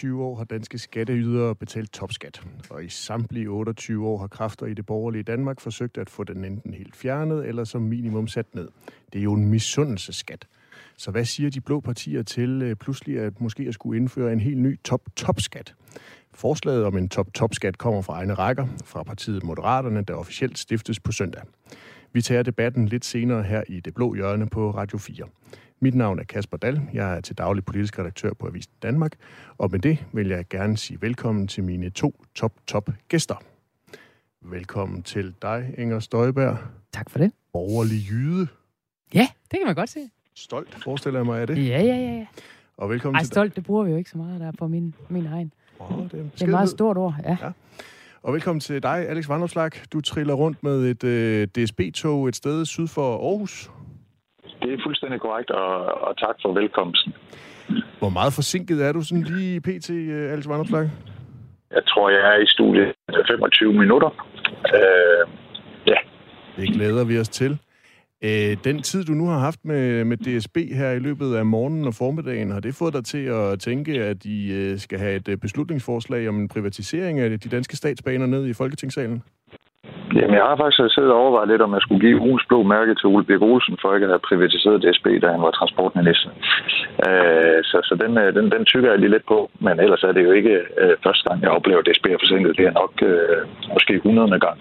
28 år har danske skatteydere betalt topskat, og i samtlige 28 år har kræfter i det borgerlige Danmark forsøgt at få den enten helt fjernet eller som minimum sat ned. Det er jo en misundelseskat. Så hvad siger de blå partier til øh, pludselig at måske at skulle indføre en helt ny top-top-skat? Forslaget om en top-top-skat kommer fra egne rækker, fra partiet Moderaterne, der officielt stiftes på søndag. Vi tager debatten lidt senere her i Det Blå Hjørne på Radio 4. Mit navn er Kasper Dal. Jeg er til daglig politisk redaktør på Avisen Danmark. Og med det vil jeg gerne sige velkommen til mine to top-top-gæster. Velkommen til dig, Inger Støjberg. Tak for det. Borgerlig jyde. Ja, det kan man godt se. Stolt, forestiller jeg mig, er det? Ja, ja, ja. Og velkommen Ej, til stolt, det bruger vi jo ikke så meget der på min, min egen. Oh, det, er Det er et meget stort ord, ja. Ja. Og velkommen til dig, Alex Vandopslag. Du triller rundt med et øh, DSB-tog et sted syd for Aarhus. Det er fuldstændig korrekt, og, og tak for velkomsten. Hvor meget forsinket er du sådan lige pt, øh, Alex Vandopslag? Jeg tror, jeg er i studiet 25 minutter. Øh, ja, Det glæder vi os til. Øh, den tid, du nu har haft med, med DSB her i løbet af morgenen og formiddagen, har det fået dig til at tænke, at I øh, skal have et øh, beslutningsforslag om en privatisering af de danske statsbaner ned i Folketingssalen? Jamen, jeg har faktisk siddet og overvejet lidt, om jeg skulle give ugens blå mærke til Ole Birk Olsen, for ikke at have privatiseret DSB, da han var transportminister. Øh, så så den, øh, den, den tykker jeg lige lidt på, men ellers er det jo ikke øh, første gang, jeg oplever, at DSB er forsinket. Det er nok øh, måske 100. gang.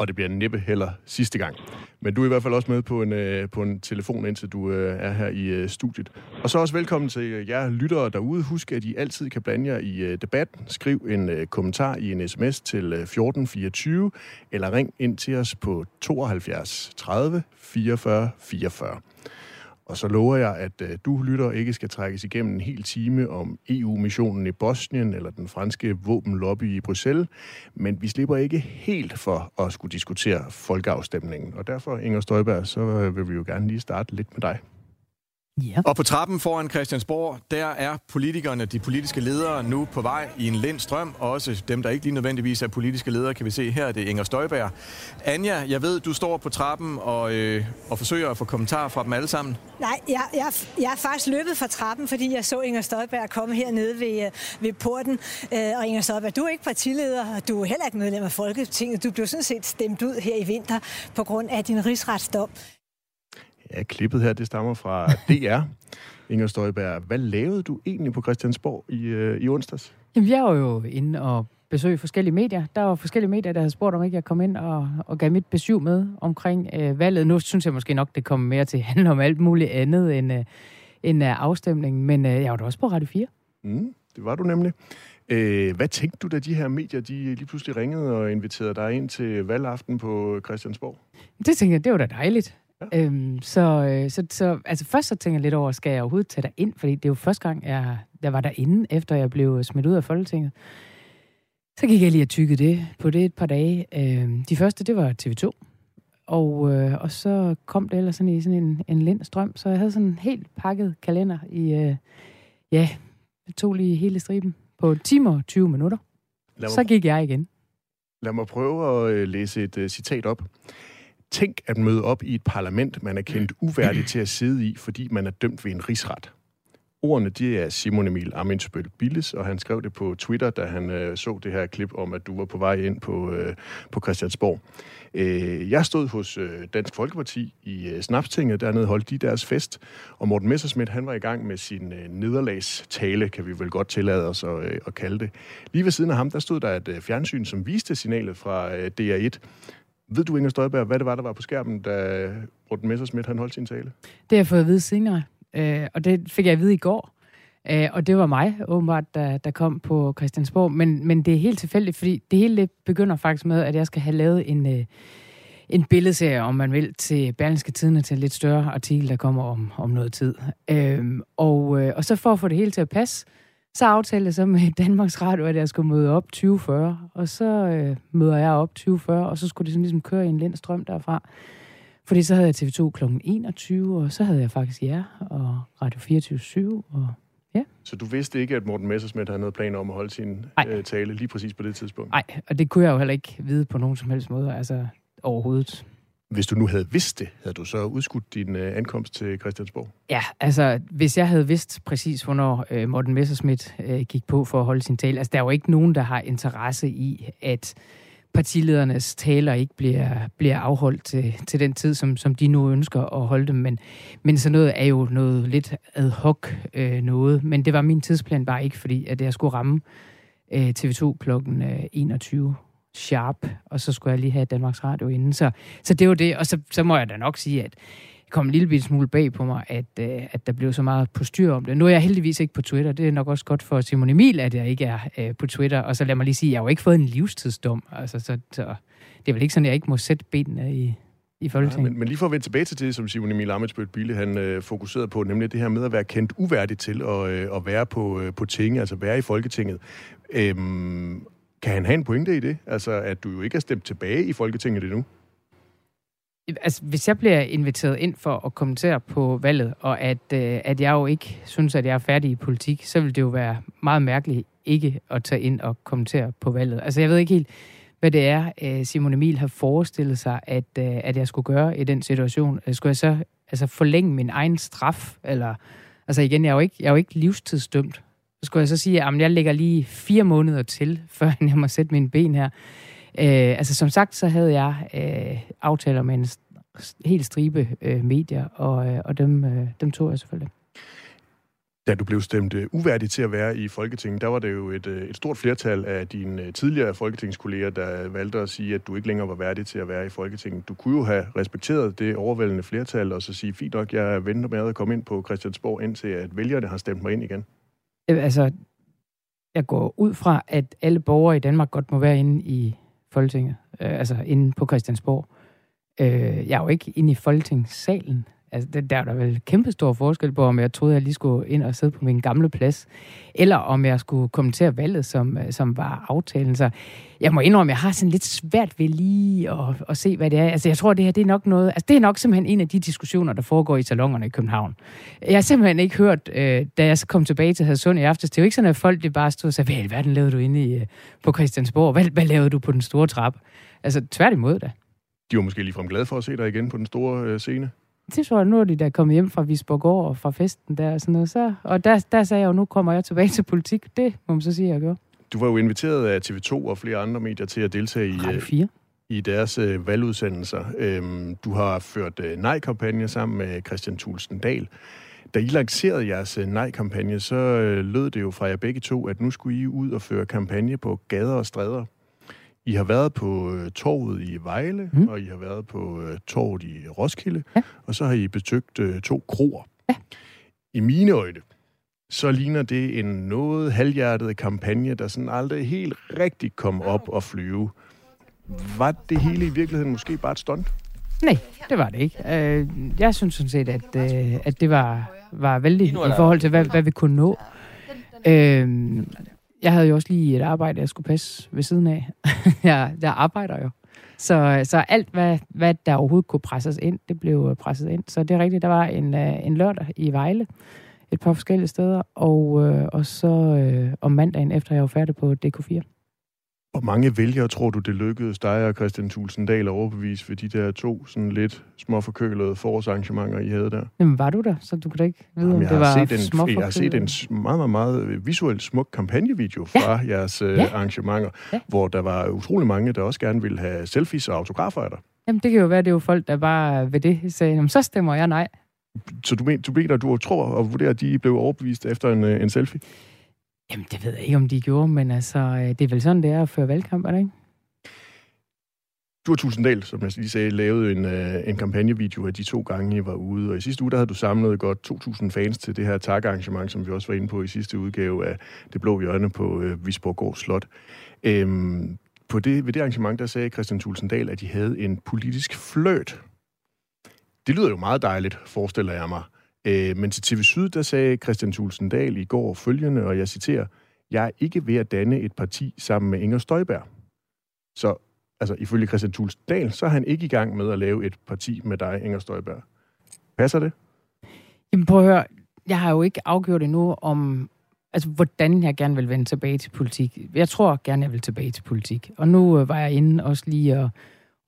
Og det bliver næppe heller sidste gang. Men du er i hvert fald også med på en, øh, på en telefon, indtil du øh, er her i øh, studiet. Og så også velkommen til øh, jer lyttere derude. Husk, at I altid kan blande jer i øh, debatten. Skriv en øh, kommentar i en sms til øh, 1424, eller ring ind til os på 72 30 44 44. Og så lover jeg, at øh, du lytter ikke skal trækkes igennem en hel time om EU-missionen i Bosnien eller den franske våbenlobby i Bruxelles, men vi slipper ikke helt for at skulle diskutere folkeafstemningen. Og derfor, Inger Støjberg, så øh, vil vi jo gerne lige starte lidt med dig. Ja. Og på trappen foran Christiansborg, der er politikerne, de politiske ledere, nu på vej i en lind strøm. Også dem, der ikke lige nødvendigvis er politiske ledere, kan vi se her. Det er Inger Støjberg. Anja, jeg ved, du står på trappen og, øh, og forsøger at få kommentarer fra dem alle sammen. Nej, jeg, jeg, jeg er faktisk løbet fra trappen, fordi jeg så Inger Støjberg komme hernede ved, øh, ved porten. Øh, og Inger Støjberg, du er ikke partileder, og du er heller ikke medlem af Folketinget. Du blev sådan set stemt ud her i vinter på grund af din rigsretsdom. Ja, klippet her, det stammer fra DR. Inger Støjberg, hvad lavede du egentlig på Christiansborg i, øh, i onsdags? Jamen, jeg var jo inde og besøge forskellige medier. Der var forskellige medier, der havde spurgt, om ikke jeg kom ind og, og gav mit besøg med omkring øh, valget. Nu synes jeg måske nok, det kommer mere til at handle om alt muligt andet end, øh, end øh, afstemningen. Men øh, jeg var da også på Radio 4. Mm, det var du nemlig. Øh, hvad tænkte du, da de her medier de lige pludselig ringede og inviterede dig ind til valgaften på Christiansborg? Det tænkte jeg, det var da dejligt. Ja. Øhm, så, øh, så, så altså først så tænker jeg lidt over, skal jeg overhovedet tage dig ind? Fordi det er jo første gang, jeg, jeg var derinde, efter jeg blev smidt ud af Folketinget. Så gik jeg lige og tykkede det på det et par dage. Øhm, de første, det var TV2. Og, øh, og så kom det ellers sådan i sådan en, en lind strøm. Så jeg havde sådan en helt pakket kalender i, øh, ja, det tog lige hele striben på timer og 20 minutter. Mig, Så gik jeg igen. lad mig prøve at øh, læse et uh, citat op. Tænk at møde op i et parlament, man er kendt uværdig til at sidde i, fordi man er dømt ved en rigsret. Ordene, de er Simon Emil Amitsbøl Billes, og han skrev det på Twitter, da han øh, så det her klip om, at du var på vej ind på, øh, på Christiansborg. Øh, jeg stod hos øh, Dansk Folkeparti i øh, Snapstinget, dernede holdt de deres fest, og Morten Messerschmidt, han var i gang med sin øh, nederlagstale, kan vi vel godt tillade os at, øh, at kalde det. Lige ved siden af ham, der stod der et øh, fjernsyn, som viste signalet fra øh, DR1. Ved du, Inger Støjberg, hvad det var, der var på skærmen, da Morten Messersmith han holdt sin tale? Det har jeg fået at vide senere, øh, og det fik jeg at vide i går. Øh, og det var mig, åbenbart, der, der kom på Christiansborg. Men, men det er helt tilfældigt, fordi det hele det begynder faktisk med, at jeg skal have lavet en, øh, en billedserie, om man vil, til Berlingske Tidene, til en lidt større artikel, der kommer om, om noget tid. Øh, og, øh, og så for at få det hele til at passe, så aftalte jeg så med Danmarks Radio, at jeg skulle møde op 2040, og så øh, møder jeg op 2040, og så skulle det sådan ligesom køre i en lind strøm derfra. Fordi så havde jeg TV2 kl. 21, og så havde jeg faktisk jer, og Radio 24 og Så du vidste ikke, at Morten Messerschmidt havde noget planer om at holde sin Nej. øh, tale lige præcis på det tidspunkt? Nej, og det kunne jeg jo heller ikke vide på nogen som helst måde, altså overhovedet. Hvis du nu havde vidst det, havde du så udskudt din øh, ankomst til Christiansborg? Ja, altså hvis jeg havde vidst præcis, hvornår øh, Morten Messerschmidt øh, gik på for at holde sin tale, altså der er jo ikke nogen, der har interesse i, at partiledernes taler ikke bliver, bliver afholdt til, til den tid, som, som de nu ønsker at holde dem. Men, men sådan noget er jo noget lidt ad hoc øh, noget. Men det var min tidsplan bare ikke, fordi at jeg skulle ramme øh, TV2 klokken øh, 21 sharp, og så skulle jeg lige have Danmarks Radio inden. Så, så det var det, og så, så må jeg da nok sige, at det kom en lille smule bag på mig, at, øh, at der blev så meget på styr om det. Nu er jeg heldigvis ikke på Twitter. Det er nok også godt for Simon Emil, at jeg ikke er øh, på Twitter. Og så lad mig lige sige, at jeg har jo ikke fået en livstidsdom. Altså, så, så det er vel ikke sådan, at jeg ikke må sætte benene i, i Folketinget. Ja, men, men lige for at vende tilbage til det, som Simon Emil Amitsbøl Bille, han øh, fokuserede på, nemlig det her med at være kendt uværdigt til at, øh, at være på, øh, på ting, altså være i Folketinget. Øhm, kan han have en pointe i det? Altså, at du jo ikke er stemt tilbage i Folketinget endnu? Altså, hvis jeg bliver inviteret ind for at kommentere på valget, og at, øh, at jeg jo ikke synes, at jeg er færdig i politik, så vil det jo være meget mærkeligt ikke at tage ind og kommentere på valget. Altså, jeg ved ikke helt, hvad det er, øh, Simon Emil har forestillet sig, at, øh, at jeg skulle gøre i den situation. Øh, skulle jeg så altså, forlænge min egen straf? Eller, altså igen, jeg er jo ikke, jeg er jo ikke livstidsdømt. Så skulle jeg så sige, at jeg lægger lige fire måneder til, før jeg må sætte mine ben her. Øh, altså som sagt, så havde jeg øh, aftaler med en helt stribe øh, medier, og, øh, og dem, øh, dem tog jeg selvfølgelig. Da du blev stemt øh, uværdig til at være i Folketinget, der var det jo et, øh, et stort flertal af dine øh, tidligere folketingskolleger, der valgte at sige, at du ikke længere var værdig til at være i Folketinget. Du kunne jo have respekteret det overvældende flertal, og så sige, fint nok, jeg venter med at komme ind på Christiansborg, indtil at vælgerne har stemt mig ind igen. Øh, altså, jeg går ud fra, at alle borgere i Danmark godt må være inde i Folketinget, øh, altså inde på Christiansborg. Øh, jeg er jo ikke inde i Folketingssalen. Altså, der er der vel kæmpe stor forskel på, om jeg troede, jeg lige skulle ind og sidde på min gamle plads, eller om jeg skulle kommentere valget, som, øh, som var aftalen. Så jeg må indrømme, jeg har sådan lidt svært ved lige at, at se, hvad det er. Altså, jeg tror, det her det er nok noget... Altså, det er nok simpelthen en af de diskussioner, der foregår i salongerne i København. Jeg har simpelthen ikke hørt, øh, da jeg kom tilbage til Hadsund i aftes, det er jo ikke sådan, at folk det bare stod og sagde, hvad i alverden lavede du inde i, øh, på Christiansborg? Hvad, hvad lavede du på den store trap? Altså, tværtimod da. De var måske ligefrem glade for at se dig igen på den store øh, scene. Det tror jeg, nu er de der kommet hjem fra Visborg og fra festen der og sådan noget. Så, og der, der sagde jeg jo, nu kommer jeg tilbage til politik. Det må man så sige, jeg gjorde. Du var jo inviteret af TV2 og flere andre medier til at deltage i, Radio i deres øh, valgudsendelser. Øhm, du har ført øh, nej-kampagne sammen med Christian Thulsen Dahl. Da I lancerede jeres øh, nej-kampagne, så øh, lød det jo fra jer begge to, at nu skulle I ud og føre kampagne på gader og stræder. I har været på øh, torvet i Vejle, mm. og I har været på øh, torvet i Roskilde, Ja. og så har I besøgt øh, to kroer. Ja. I mine øjne, så ligner det en noget halvhjertet kampagne, der sådan aldrig helt rigtig kom op og flyve. Var det hele i virkeligheden måske bare et stunt? Nej, det var det ikke. Øh, jeg synes sådan set, at, øh, at det var, var vældig i forhold til, hvad, hvad vi kunne nå. Øh, jeg havde jo også lige et arbejde, jeg skulle passe ved siden af. jeg, jeg arbejder jo. Så, så alt, hvad, hvad der overhovedet kunne presses ind, det blev øh, presset ind. Så det er rigtigt, der var en, øh, en lørdag i Vejle, et par forskellige steder, og, øh, og så øh, om mandagen efter, jeg var færdig på DK4. Hvor mange vælgere tror du, det lykkedes dig og Christian Thulsen Dahl at overbevise ved de der to sådan lidt småforkølede forårsarrangementer, I havde der? Jamen, var du der? Så du kunne da ikke vide, Jamen, om jeg, det har var set en, jeg har set en meget, meget, meget visuelt smuk kampagnevideo fra ja. jeres øh, Ja. arrangementer, Ja. hvor der var utrolig mange, der også gerne ville have selfies og autografer af dig. Jamen, det kan jo være, det er jo folk, der bare ved det sagde, jamen, så stemmer jeg nej. Så du, men, du mener, du tror og vurderer, at de blev overbevist efter en, øh, en selfie? Jamen, det ved jeg ikke, om de gjorde, men altså, øh, det er vel sådan, det er at føre valgkamp, er det ikke? Du og Tulsendal, som jeg lige sagde, lavede en, øh, en kampagnevideo af de to gange, I var ude. Og i sidste uge, der havde du samlet godt 2.000 fans til det her takarrangement, som vi også var inde på i sidste udgave af Det Blå Hjørne på øh, Visborg Slot. Øhm, på det, ved det arrangement, der sagde Christian Tulsendal, at de havde en politisk fløt. Det lyder jo meget dejligt, forestiller jeg mig. Øh, men til TV Syd, der sagde Christian Thulsen Dahl i går følgende, og jeg citerer, jeg er ikke ved at danne et parti sammen med Inger Støjberg. Så altså ifølge Christian Thulsen Dahl, så er han ikke i gang med at lave et parti med dig, Inger Støjberg. Passer det? Jamen, prøv at høre. Jeg har jo ikke afgjort endnu om, altså, hvordan jeg gerne vil vende tilbage til politik. Jeg tror gerne, jeg vil tilbage til politik. Og nu øh, var jeg inde også lige og,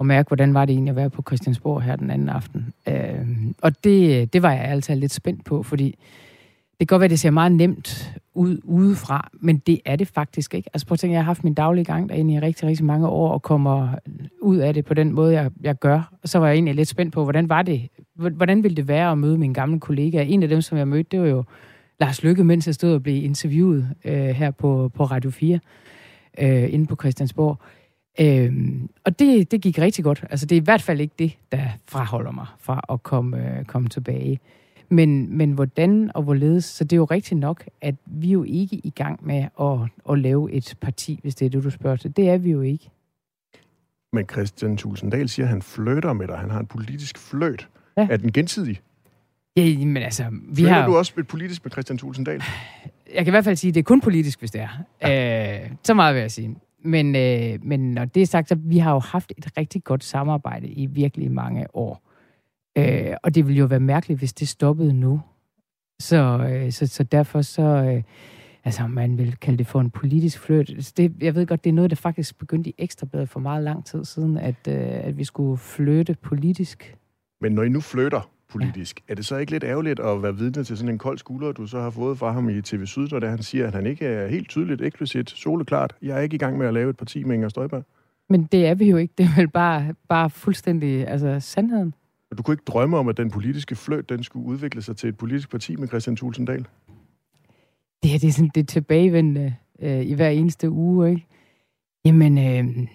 og mærke, hvordan var det egentlig at være på Christiansborg her den anden aften. Øh, og det, det var jeg altså lidt spændt på, fordi det kan godt være, at det ser meget nemt ud udefra, men det er det faktisk ikke. Altså prøv at tænke, jeg har haft min daglige gang derinde i rigtig, rigtig mange år, og kommer ud af det på den måde, jeg, jeg gør. Og så var jeg egentlig lidt spændt på, hvordan var det? Hvordan ville det være at møde min gamle kollega? En af dem, som jeg mødte, det var jo Lars Lykke, mens jeg stod og blev interviewet øh, her på, på Radio 4, øh, inde på Christiansborg. Øh, og det, det gik rigtig godt. Altså det er i hvert fald ikke det, der fraholder mig fra at komme, øh, komme tilbage. Men, men hvordan og hvorledes, så det er jo rigtigt nok, at vi er jo ikke i gang med at, at lave et parti, hvis det er det, du spørger til. Det er vi jo ikke. Men Christian Tulsendal siger, at han flytter med dig. Han har en politisk fløjt. Ja. Er den gensidig? Ja, men altså... Vi Flytter har... du også et politisk med Christian Tulsendal? Jeg kan i hvert fald sige, at det er kun politisk, hvis det er. Ja. Øh, så meget vil jeg sige. Men, øh, men når det er sagt, så vi har jo haft et rigtig godt samarbejde i virkelig mange år. Øh, og det ville jo være mærkeligt, hvis det stoppede nu. Så, øh, så, så derfor så... Øh, altså, man vil kalde det for en politisk flyt. Altså, det, jeg ved godt, det er noget, der faktisk begyndte i Ekstrabladet for meget lang tid siden, at, øh, at vi skulle flytte politisk. Men når I nu flytter politisk, ja. er det så ikke lidt ærgerligt at være vidne til sådan en kold skulder, du så har fået fra ham i TV Syd, der han siger, at han ikke er helt tydeligt, eksplicit, soleklart, jeg er ikke i gang med at lave et parti med Inger Støjberg? Men det er vi jo ikke. Det er vel bare, bare fuldstændig altså, sandheden. Og du kunne ikke drømme om, at den politiske fløjt, den skulle udvikle sig til et politisk parti med Christian Tulsendal? Det her, det er sådan det er tilbagevendende øh, i hver eneste uge, ikke? Jamen, øh,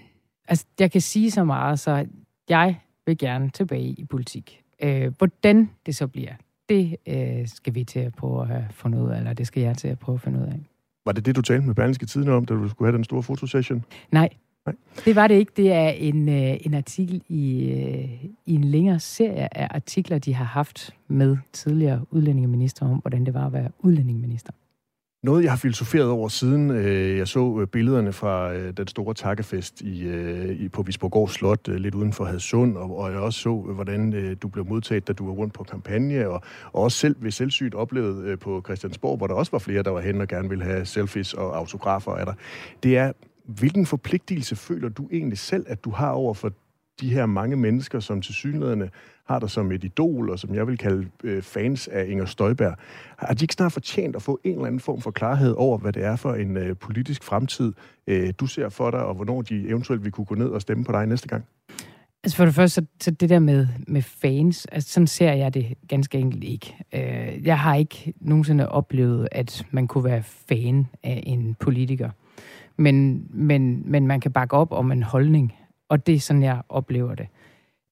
altså, jeg kan sige så meget, så jeg vil gerne tilbage i politik. Øh, hvordan det så bliver, det øh, skal vi til at prøve at fundet ud af, eller det skal jeg til at prøve at finde ud af. Var det det, du talte med Berlingske Tidene om, da du skulle have den store fotosession? Nej, Nej. Det var det ikke. Det er en, øh, en artikel i, øh, i en længere serie af artikler, de har haft med tidligere udlændingeminister om, hvordan det var at være udlændingeminister. Noget, jeg har filosoferet over siden øh, jeg så øh, billederne fra øh, den store takkefest i, øh, i, på Visborgård Slot, øh, lidt uden for Hadsund, og, og jeg også så, øh, hvordan øh, du blev modtaget, da du var rundt på kampagne, og, og også selv ved selvsygt oplevet øh, på Christiansborg, hvor der også var flere, der var hen og gerne ville have selfies og autografer af dig. Det er, hvilken forpligtelse føler du egentlig selv, at du har over for de her mange mennesker, som til synligheden har dig som et idol, og som jeg vil kalde øh, fans af Inger Støjberg. Har de ikke snart fortjent at få en eller anden form for klarhed over, hvad det er for en øh, politisk fremtid, øh, du ser for dig, og hvornår de eventuelt vil kunne gå ned og stemme på dig næste gang? Altså for det første, så, så det der med, med fans, altså sådan ser jeg det ganske enkelt ikke. Øh, jeg har ikke nogensinde oplevet, at man kunne være fan af en politiker. Men, men, men man kan bakke op om en holdning, og det er sådan, jeg oplever det.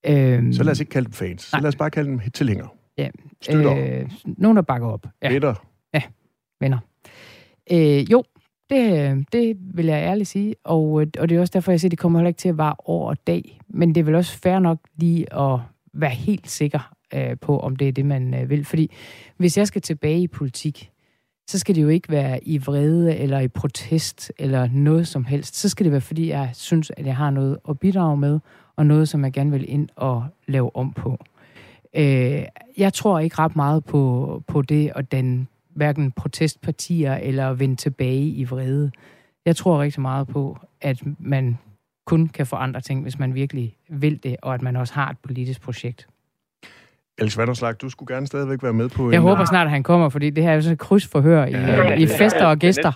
Øhm, så lad os ikke kalde dem fans. Nej. Så lad os bare kalde dem tilhængere. Ja. Øh, nogen, der bakker op. Ja. Venner. Ja, venner. Øh, jo, det, det vil jeg ærligt sige. Og, og det er også derfor, jeg siger, at det kommer heller ikke til at vare år og dag. Men det er vel også fair nok lige at være helt sikker øh, på, om det er det, man øh, vil. Fordi hvis jeg skal tilbage i politik, så skal det jo ikke være i vrede eller i protest eller noget som helst. Så skal det være, fordi jeg synes, at jeg har noget at bidrage med, og noget, som jeg gerne vil ind og lave om på. Øh, jeg tror ikke ret meget på, på det at den hverken protestpartier eller vende tilbage i vrede. Jeg tror rigtig meget på, at man kun kan forandre ting, hvis man virkelig vil det, og at man også har et politisk projekt. Alex Vanderslag, du skulle gerne stadigvæk være med på Jeg en... håber snart, at han kommer, fordi det her er jo sådan et krydsforhør i, ja, i fester og gæster.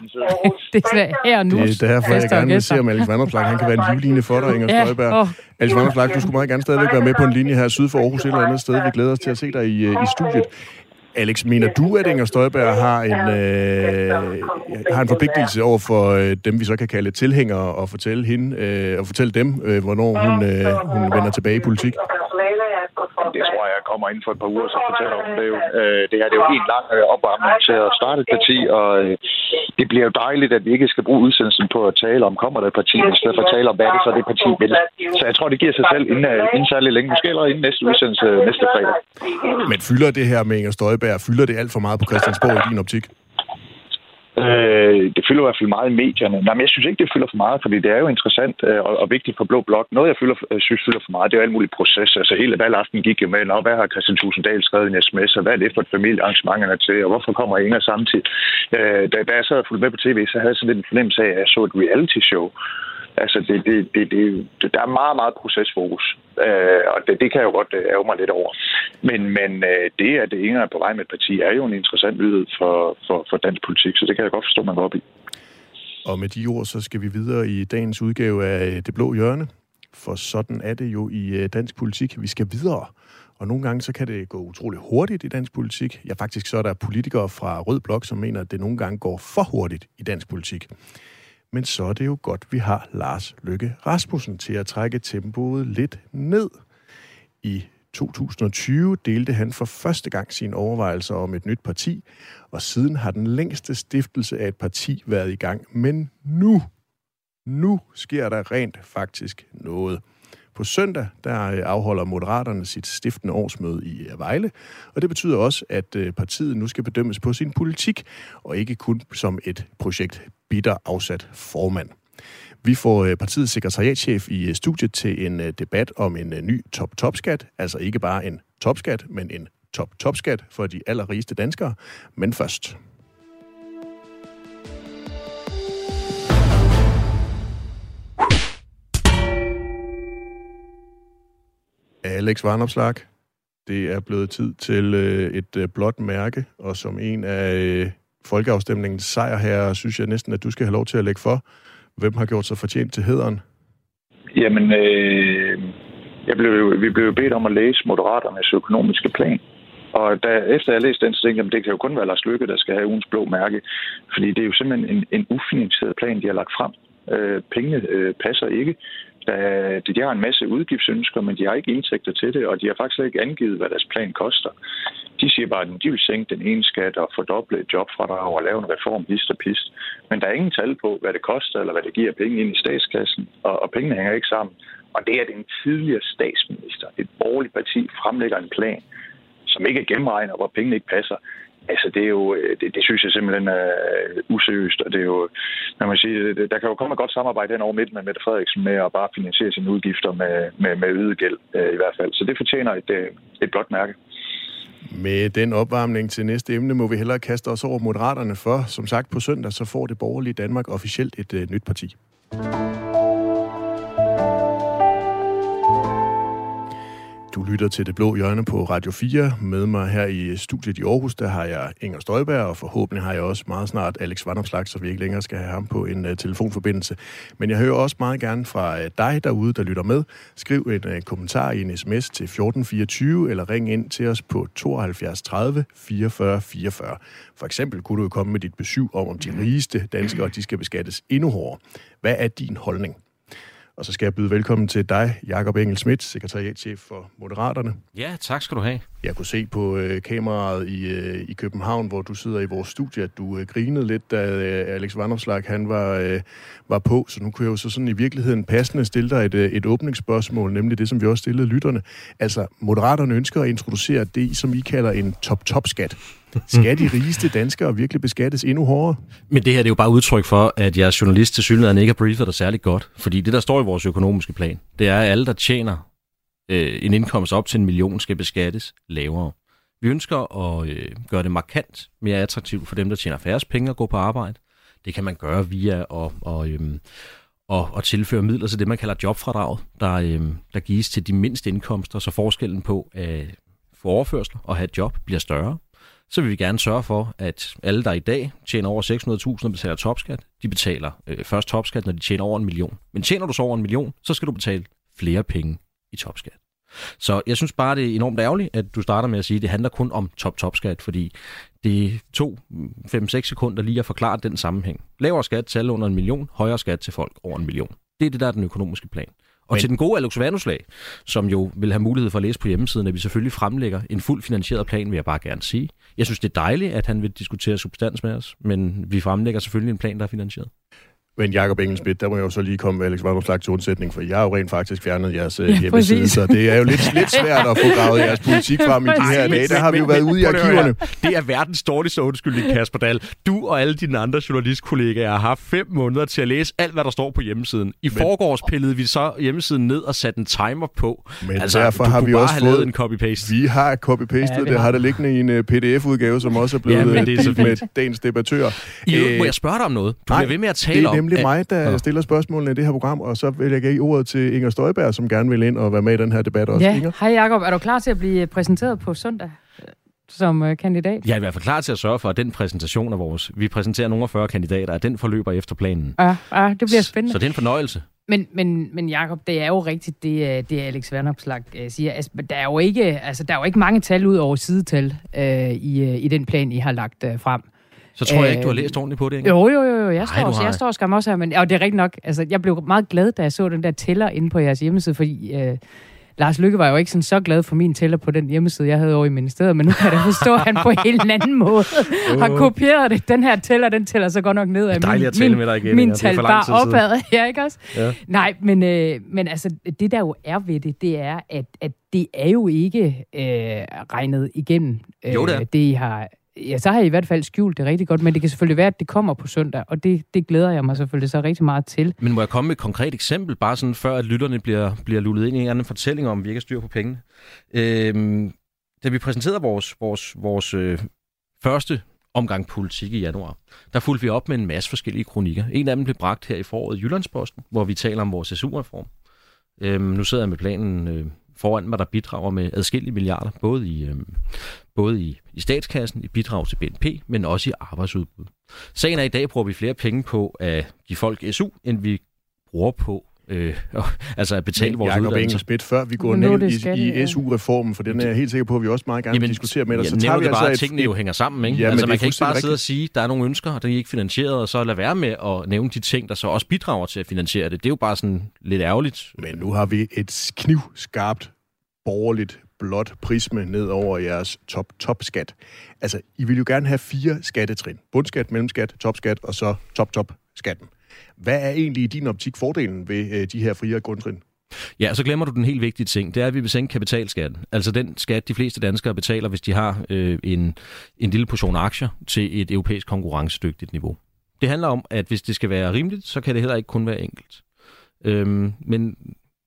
det er her nu. Det er derfor, jeg gerne vil se, om Alex Vanderslag han kan være en livline for dig, Inger ja, Støjberg. Oh. Alex Vanderslag, du skulle meget gerne stadigvæk være med på en linje her syd for Aarhus et eller andet sted. Vi glæder os til at se dig i, øh, i studiet. Alex, mener du, at Inger Støjberg har en, øh, har en forpligtelse over for øh, dem, vi så kan kalde tilhængere, og fortælle hende, øh, og fortælle dem, øh, hvornår hun, øh, hun vender tilbage i politik? Kommer inden for et par uger, så fortæller hun det jo. Øh, det her det er jo en lang øh, opvarmning til at starte et parti, og øh, det bliver jo dejligt, at vi ikke skal bruge udsendelsen på at tale om, kommer der et parti, i stedet for at tale om, hvad det så det parti vil. Så jeg tror, det giver sig selv inden, inden særlig længe, måske allerede inden næste udsendelse næste fredag. Men fylder det her med Inger Støjberg, fylder det alt for meget på Christiansborg i din optik? Øh, det fylder i hvert fald meget i medierne. Nej, men jeg synes ikke, det fylder for meget, fordi det er jo interessant øh, og, og vigtigt for Blå Blok. Noget, jeg fylder, øh, synes fylder for meget, det er jo alle mulige processer. Altså hele valgaften gik jo med, Nå, hvad har Christian Tusinddal skrevet i en sms, og hvad er det for et familiearrangement, han er til, og hvorfor kommer Inger samtidig? Øh, da, da jeg sad og fulgte med på tv, så havde jeg sådan lidt en fornemmelse af, at jeg så et reality show. Altså, det, det, det, det, der er meget, meget procesfokus, øh, og det, det kan jeg jo godt øh, ærge mig lidt over. Men, men øh, det, at det ene er på vej med et parti, er jo en interessant nyhed for, for, for dansk politik, så det kan jeg godt forstå, man går op i. Og med de ord, så skal vi videre i dagens udgave af Det Blå Hjørne. For sådan er det jo i øh, dansk politik. Vi skal videre. Og nogle gange så kan det gå utrolig hurtigt i dansk politik. Ja, faktisk så er der politikere fra Rød Blok, som mener, at det nogle gange går for hurtigt i dansk politik. Men så er det jo godt, vi har Lars Løkke Rasmussen til at trække tempoet lidt ned. I 2020 delte han for første gang sine overvejelser om et nyt parti, og siden har den længste stiftelse af et parti været i gang. Men nu, nu sker der rent faktisk noget. På søndag der øh, afholder Moderaterne sit stiftende årsmøde i øh, Vejle, og det betyder også, at øh, partiet nu skal bedømmes på sin politik, og ikke kun som et projekt bitter afsat formand. Vi får partiets sekretariatchef i studiet til en debat om en ny top-topskat, altså ikke bare en topskat, men en top-topskat for de allerrigeste danskere. Men først. Alex Varnopslag, det er blevet tid til øh, et øh, blåt mærke, og som en af øh, folkeafstemningens sejr her, synes jeg næsten, at du skal have lov til at lægge for. Hvem har gjort sig fortjent til hederen? Jamen, øh, jeg blev, vi blev bedt om at læse Moderaternes økonomiske plan. Og da, efter jeg læste den, så tænkte jeg, at det kan jo kun være Lars Lykke, der skal have ugens blå mærke. Fordi det er jo simpelthen en, en ufinansieret plan, de har lagt frem. Øh, pengene øh, passer ikke. Øh, da, de har en masse udgiftsønsker, men de har ikke indtægter til det, og de har faktisk ikke angivet, hvad deres plan koster. De siger bare, at de vil sænke den ene skat og fordoble jobfradrag og lave en reform hist og pist. Men der er ingen tal på, hvad det koster, eller hvad det giver penge ind i statskassen, og, og pengene hænger ikke sammen. Og det er en tidligere statsminister, et borgerligt parti, fremlægger en plan, som ikke er gennemregnet, hvor pengene ikke passer. Altså, det er jo, øh, det, det synes jeg simpelthen er øh, useriøst, og det er jo, når man siger, det, der kan jo komme et godt samarbejde hen over midten med Mette Frederiksen med at bare finansiere sine udgifter med, med, med øget gæld øh, i hvert fald. Så det fortjener et, øh, et blot mærke. Med den opvarmning til næste emne må vi hellere kaste os over Moderaterne for, som sagt på søndag, så får det borgerlige Danmark officielt et uh, nyt parti. Du lytter til Det Blå Hjørne på Radio 4. Med mig her i studiet i Aarhus, der har jeg Inger Støjberg, og forhåbentlig har jeg også meget snart Alex Vandomslag, så vi ikke længere skal have ham på en uh, telefonforbindelse. Men jeg hører også meget gerne fra uh, dig derude, der lytter med. Skriv en uh, kommentar i en sms til 1424, eller ring ind til os på 72 30 44 44. For eksempel kunne du komme med dit besøg om, om de rigeste danskere de skal beskattes endnu hårdere. Hvad er din holdning? Og så skal jeg byde velkommen til dig, Jakob Engel Schmidt, sekretariatchef for Moderaterne. Ja, tak skal du have. Jeg kunne se på øh, kameraet i, øh, i København, hvor du sidder i vores studie, at du øh, grinede lidt, da øh, Alex Vandopslag han var, øh, var på. Så nu kunne jeg jo så sådan i virkeligheden passende stille dig et, øh, et åbningsspørgsmål, nemlig det, som vi også stillede lytterne. Altså, Moderaterne ønsker at introducere det, som I kalder en top-top-skat. Skal de rigeste danskere virkelig beskattes endnu hårdere? Men det her det er jo bare udtryk for, at jeres journalist til synligheden ikke har briefet dig særlig godt. Fordi det, der står i vores økonomiske plan, det er, at alle, der tjener øh, en indkomst op til en million, skal beskattes lavere. Vi ønsker at øh, gøre det markant mere attraktivt for dem, der tjener færre penge at gå på arbejde. Det kan man gøre via at, og, øh, og, og tilføre midler til det, man kalder jobfradrag, der, øh, der gives til de mindste indkomster, så forskellen på at få overførsler og have et job bliver større så vil vi gerne sørge for, at alle, der i dag tjener over 600.000 og betaler topskat, de betaler øh, først topskat, når de tjener over en million. Men tjener du så over en million, så skal du betale flere penge i topskat. Så jeg synes bare, det er enormt ærgerligt, at du starter med at sige, at det handler kun om top-topskat, fordi det to, mm, 5-6 sekunder lige at forklare den sammenhæng. Lavere skat til alle under en million, højere skat til folk over en million. Det er det, der er den økonomiske plan. Og Men... til den gode Alex Vanuslag, som jo vil have mulighed for at læse på hjemmesiden, at vi selvfølgelig fremlægger en fuldt finansieret plan, vil jeg bare gerne sige. Jeg synes, det er dejligt, at han vil diskutere substans med os, men vi fremlægger selvfølgelig en plan, der er finansieret. Men Jacob Engelsmidt, der må jeg jo så lige komme med Alex Vanderslag til undsætning, for jeg har jo rent faktisk fjernet jeres øh, ja, hjemmeside, præcis. så det er jo lidt, lidt svært at få gravet jeres politik frem i de her dage. Der har vi jo været ude i arkiverne. Det er verdens dårligste undskyldning, Kasper Dahl. Du og alle dine andre journalistkollegaer har haft fem måneder til at læse alt, hvad der står på hjemmesiden. I men, forgårs pillede vi så hjemmesiden ned og satte en timer på. Men altså, derfor har vi også fået en copy-paste. Vi har copy-pastet ja, det, har det liggende i en uh, øh, pdf-udgave, som også er blevet ja, det er med dagens debattør. I, må jeg spørge dig om noget? Du bliver ved med at tale om, nemlig mig, der stiller spørgsmålene i det her program, og så vil jeg give ordet til Inger Støjberg, som gerne vil ind og være med i den her debat også. Ja, Inger? hej Jacob. Er du klar til at blive præsenteret på søndag øh, som øh, kandidat? Jeg er i hvert fald klar til at sørge for, at den præsentation af vores... Vi præsenterer nogle af 40 kandidater, at den forløber efter planen. Ja, ja det bliver spændende. Så det er en fornøjelse. Men, men, men Jacob, det er jo rigtigt, det, øh, det Alex Vandopslag øh, siger. Altså, der, er jo ikke, altså, der er jo ikke mange tal ud over sidetal øh, i, øh, i den plan, I har lagt øh, frem. Så tror jeg ikke, du har læst ordentligt på det, ikke? Jo, jo, jo, jo. Jeg står, Ej, har. jeg står skam også her, men og det er rigtigt nok. Altså, jeg blev meget glad, da jeg så den der tæller inde på jeres hjemmeside, fordi øh, Lars Lykke var jo ikke sådan så glad for min tæller på den hjemmeside, jeg havde over i ministeriet, men nu kan jeg da forstå, at han på en helt anden måde har kopieret det. Den her tæller, den tæller så godt nok ned af min, at min, med dig igen, min tal bare opad. Ja, ikke også? Ja. Nej, men, øh, men altså, det der jo er ved det, det er, at, at det er jo ikke øh, regnet igennem, øh, Jo, det er. det I har... Ja, så har I i hvert fald skjult det rigtig godt, men det kan selvfølgelig være, at det kommer på søndag, og det, det glæder jeg mig selvfølgelig så rigtig meget til. Men må jeg komme med et konkret eksempel, bare sådan før, at lytterne bliver, bliver lullet ind i en anden fortælling om, at vi ikke har styr på pengene? Øhm, da vi præsenterede vores, vores, vores øh, første omgang politik i januar, der fulgte vi op med en masse forskellige kronikker. En af dem blev bragt her i foråret i Jyllandsposten, hvor vi taler om vores SU-reform. Øhm, nu sidder jeg med planen øh, foran mig, der bidrager med adskillige milliarder, både i, øh, både i, i statskassen, i bidrag til BNP, men også i arbejdsudbud. Sagen er, at i dag bruger vi flere penge på at give folk SU, end vi bruger på øh, altså at betale Men vores Jacob uddannelse. Engelsmidt, før vi går nu ned det i, ja. i SU-reformen, for den er jeg helt sikker på, at vi også meget gerne vil diskutere med dig, jeg så tager vi nævner det bare, altså at tingene jo hænger sammen. Ikke? Ja, men altså, det man kan ikke bare fuldstændig sidde og sige, at der er nogle ønsker, og de er ikke finansieret, og så lade være med at nævne de ting, der så også bidrager til at finansiere det. Det er jo bare sådan lidt ærgerligt. Men nu har vi et knivskarpt borgerligt blåt prisme ned over jeres top-top-skat. Altså, I vil jo gerne have fire skattetrin. Bundskat, mellemskat, topskat og så top-top-skatten. Hvad er egentlig i din optik fordelen ved øh, de her frie grundtrin? Ja, så glemmer du den helt vigtige ting. Det er, at vi vil sænke kapitalskatten. Altså den skat, de fleste danskere betaler, hvis de har øh, en, en lille portion aktier til et europæisk konkurrencedygtigt niveau. Det handler om, at hvis det skal være rimeligt, så kan det heller ikke kun være enkelt. Øhm, men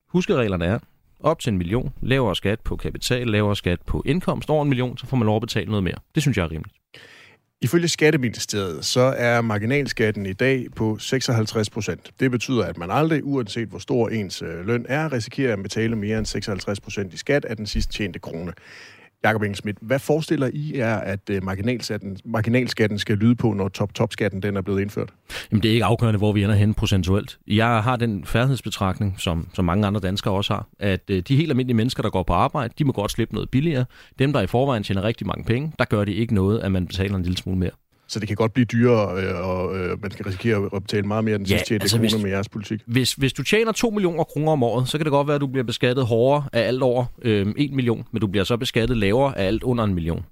huskereglerne er, op til en million, lavere skat på kapital, lavere skat på indkomst, over en million, så får man lov at betale noget mere. Det synes jeg er rimeligt. Ifølge Skatteministeriet, så er marginalskatten i dag på 56 procent. Det betyder, at man aldrig, uanset hvor stor ens øh, løn er, risikerer at betale mere end 56 procent i skat af den sidst tjente krone. Jakob Engelsmidt, hvad forestiller I jer, at øh, marginalskatten, marginalskatten skal lyde på, når top-top-skatten den er blevet indført? Jamen, det er ikke afgørende, hvor vi ender hen procentuelt. Jeg har den færdighedsbetragtning, som, som mange andre danskere også har, at øh, de helt almindelige mennesker, der går på arbejde, de må godt slippe noget billigere. Dem, der i forvejen tjener rigtig mange penge, der gør det ikke noget, at man betaler en lille smule mere. Så det kan godt blive dyrere, øh, og øh, man kan risikere at betale meget mere end Ja, tjente altså, krone hvis- med jeres politik. Hvis, hvis du tjener 2 millioner kroner om året, så kan det godt være, at du bliver beskattet hårdere af alt over øh, 1 million, men du bliver så beskattet lavere af alt under en million.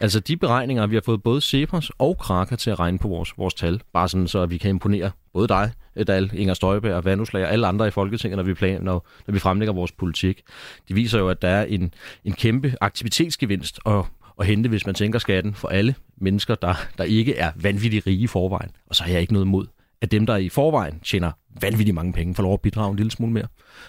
Altså de beregninger, vi har fået både Cepos og Kraker til at regne på vores, vores tal, bare sådan så, at vi kan imponere både dig, Dal, Inger Støjberg, Vanduslag og alle andre i Folketinget, når vi, plan, når, når vi fremlægger vores politik. De viser jo, at der er en, en kæmpe aktivitetsgevinst at, at hente, hvis man tænker skatten for alle mennesker, der, der ikke er vanvittigt rige i forvejen. Og så har jeg ikke noget imod, at dem, der i forvejen tjener vanvittigt mange penge, får lov at bidrage en lille smule mere.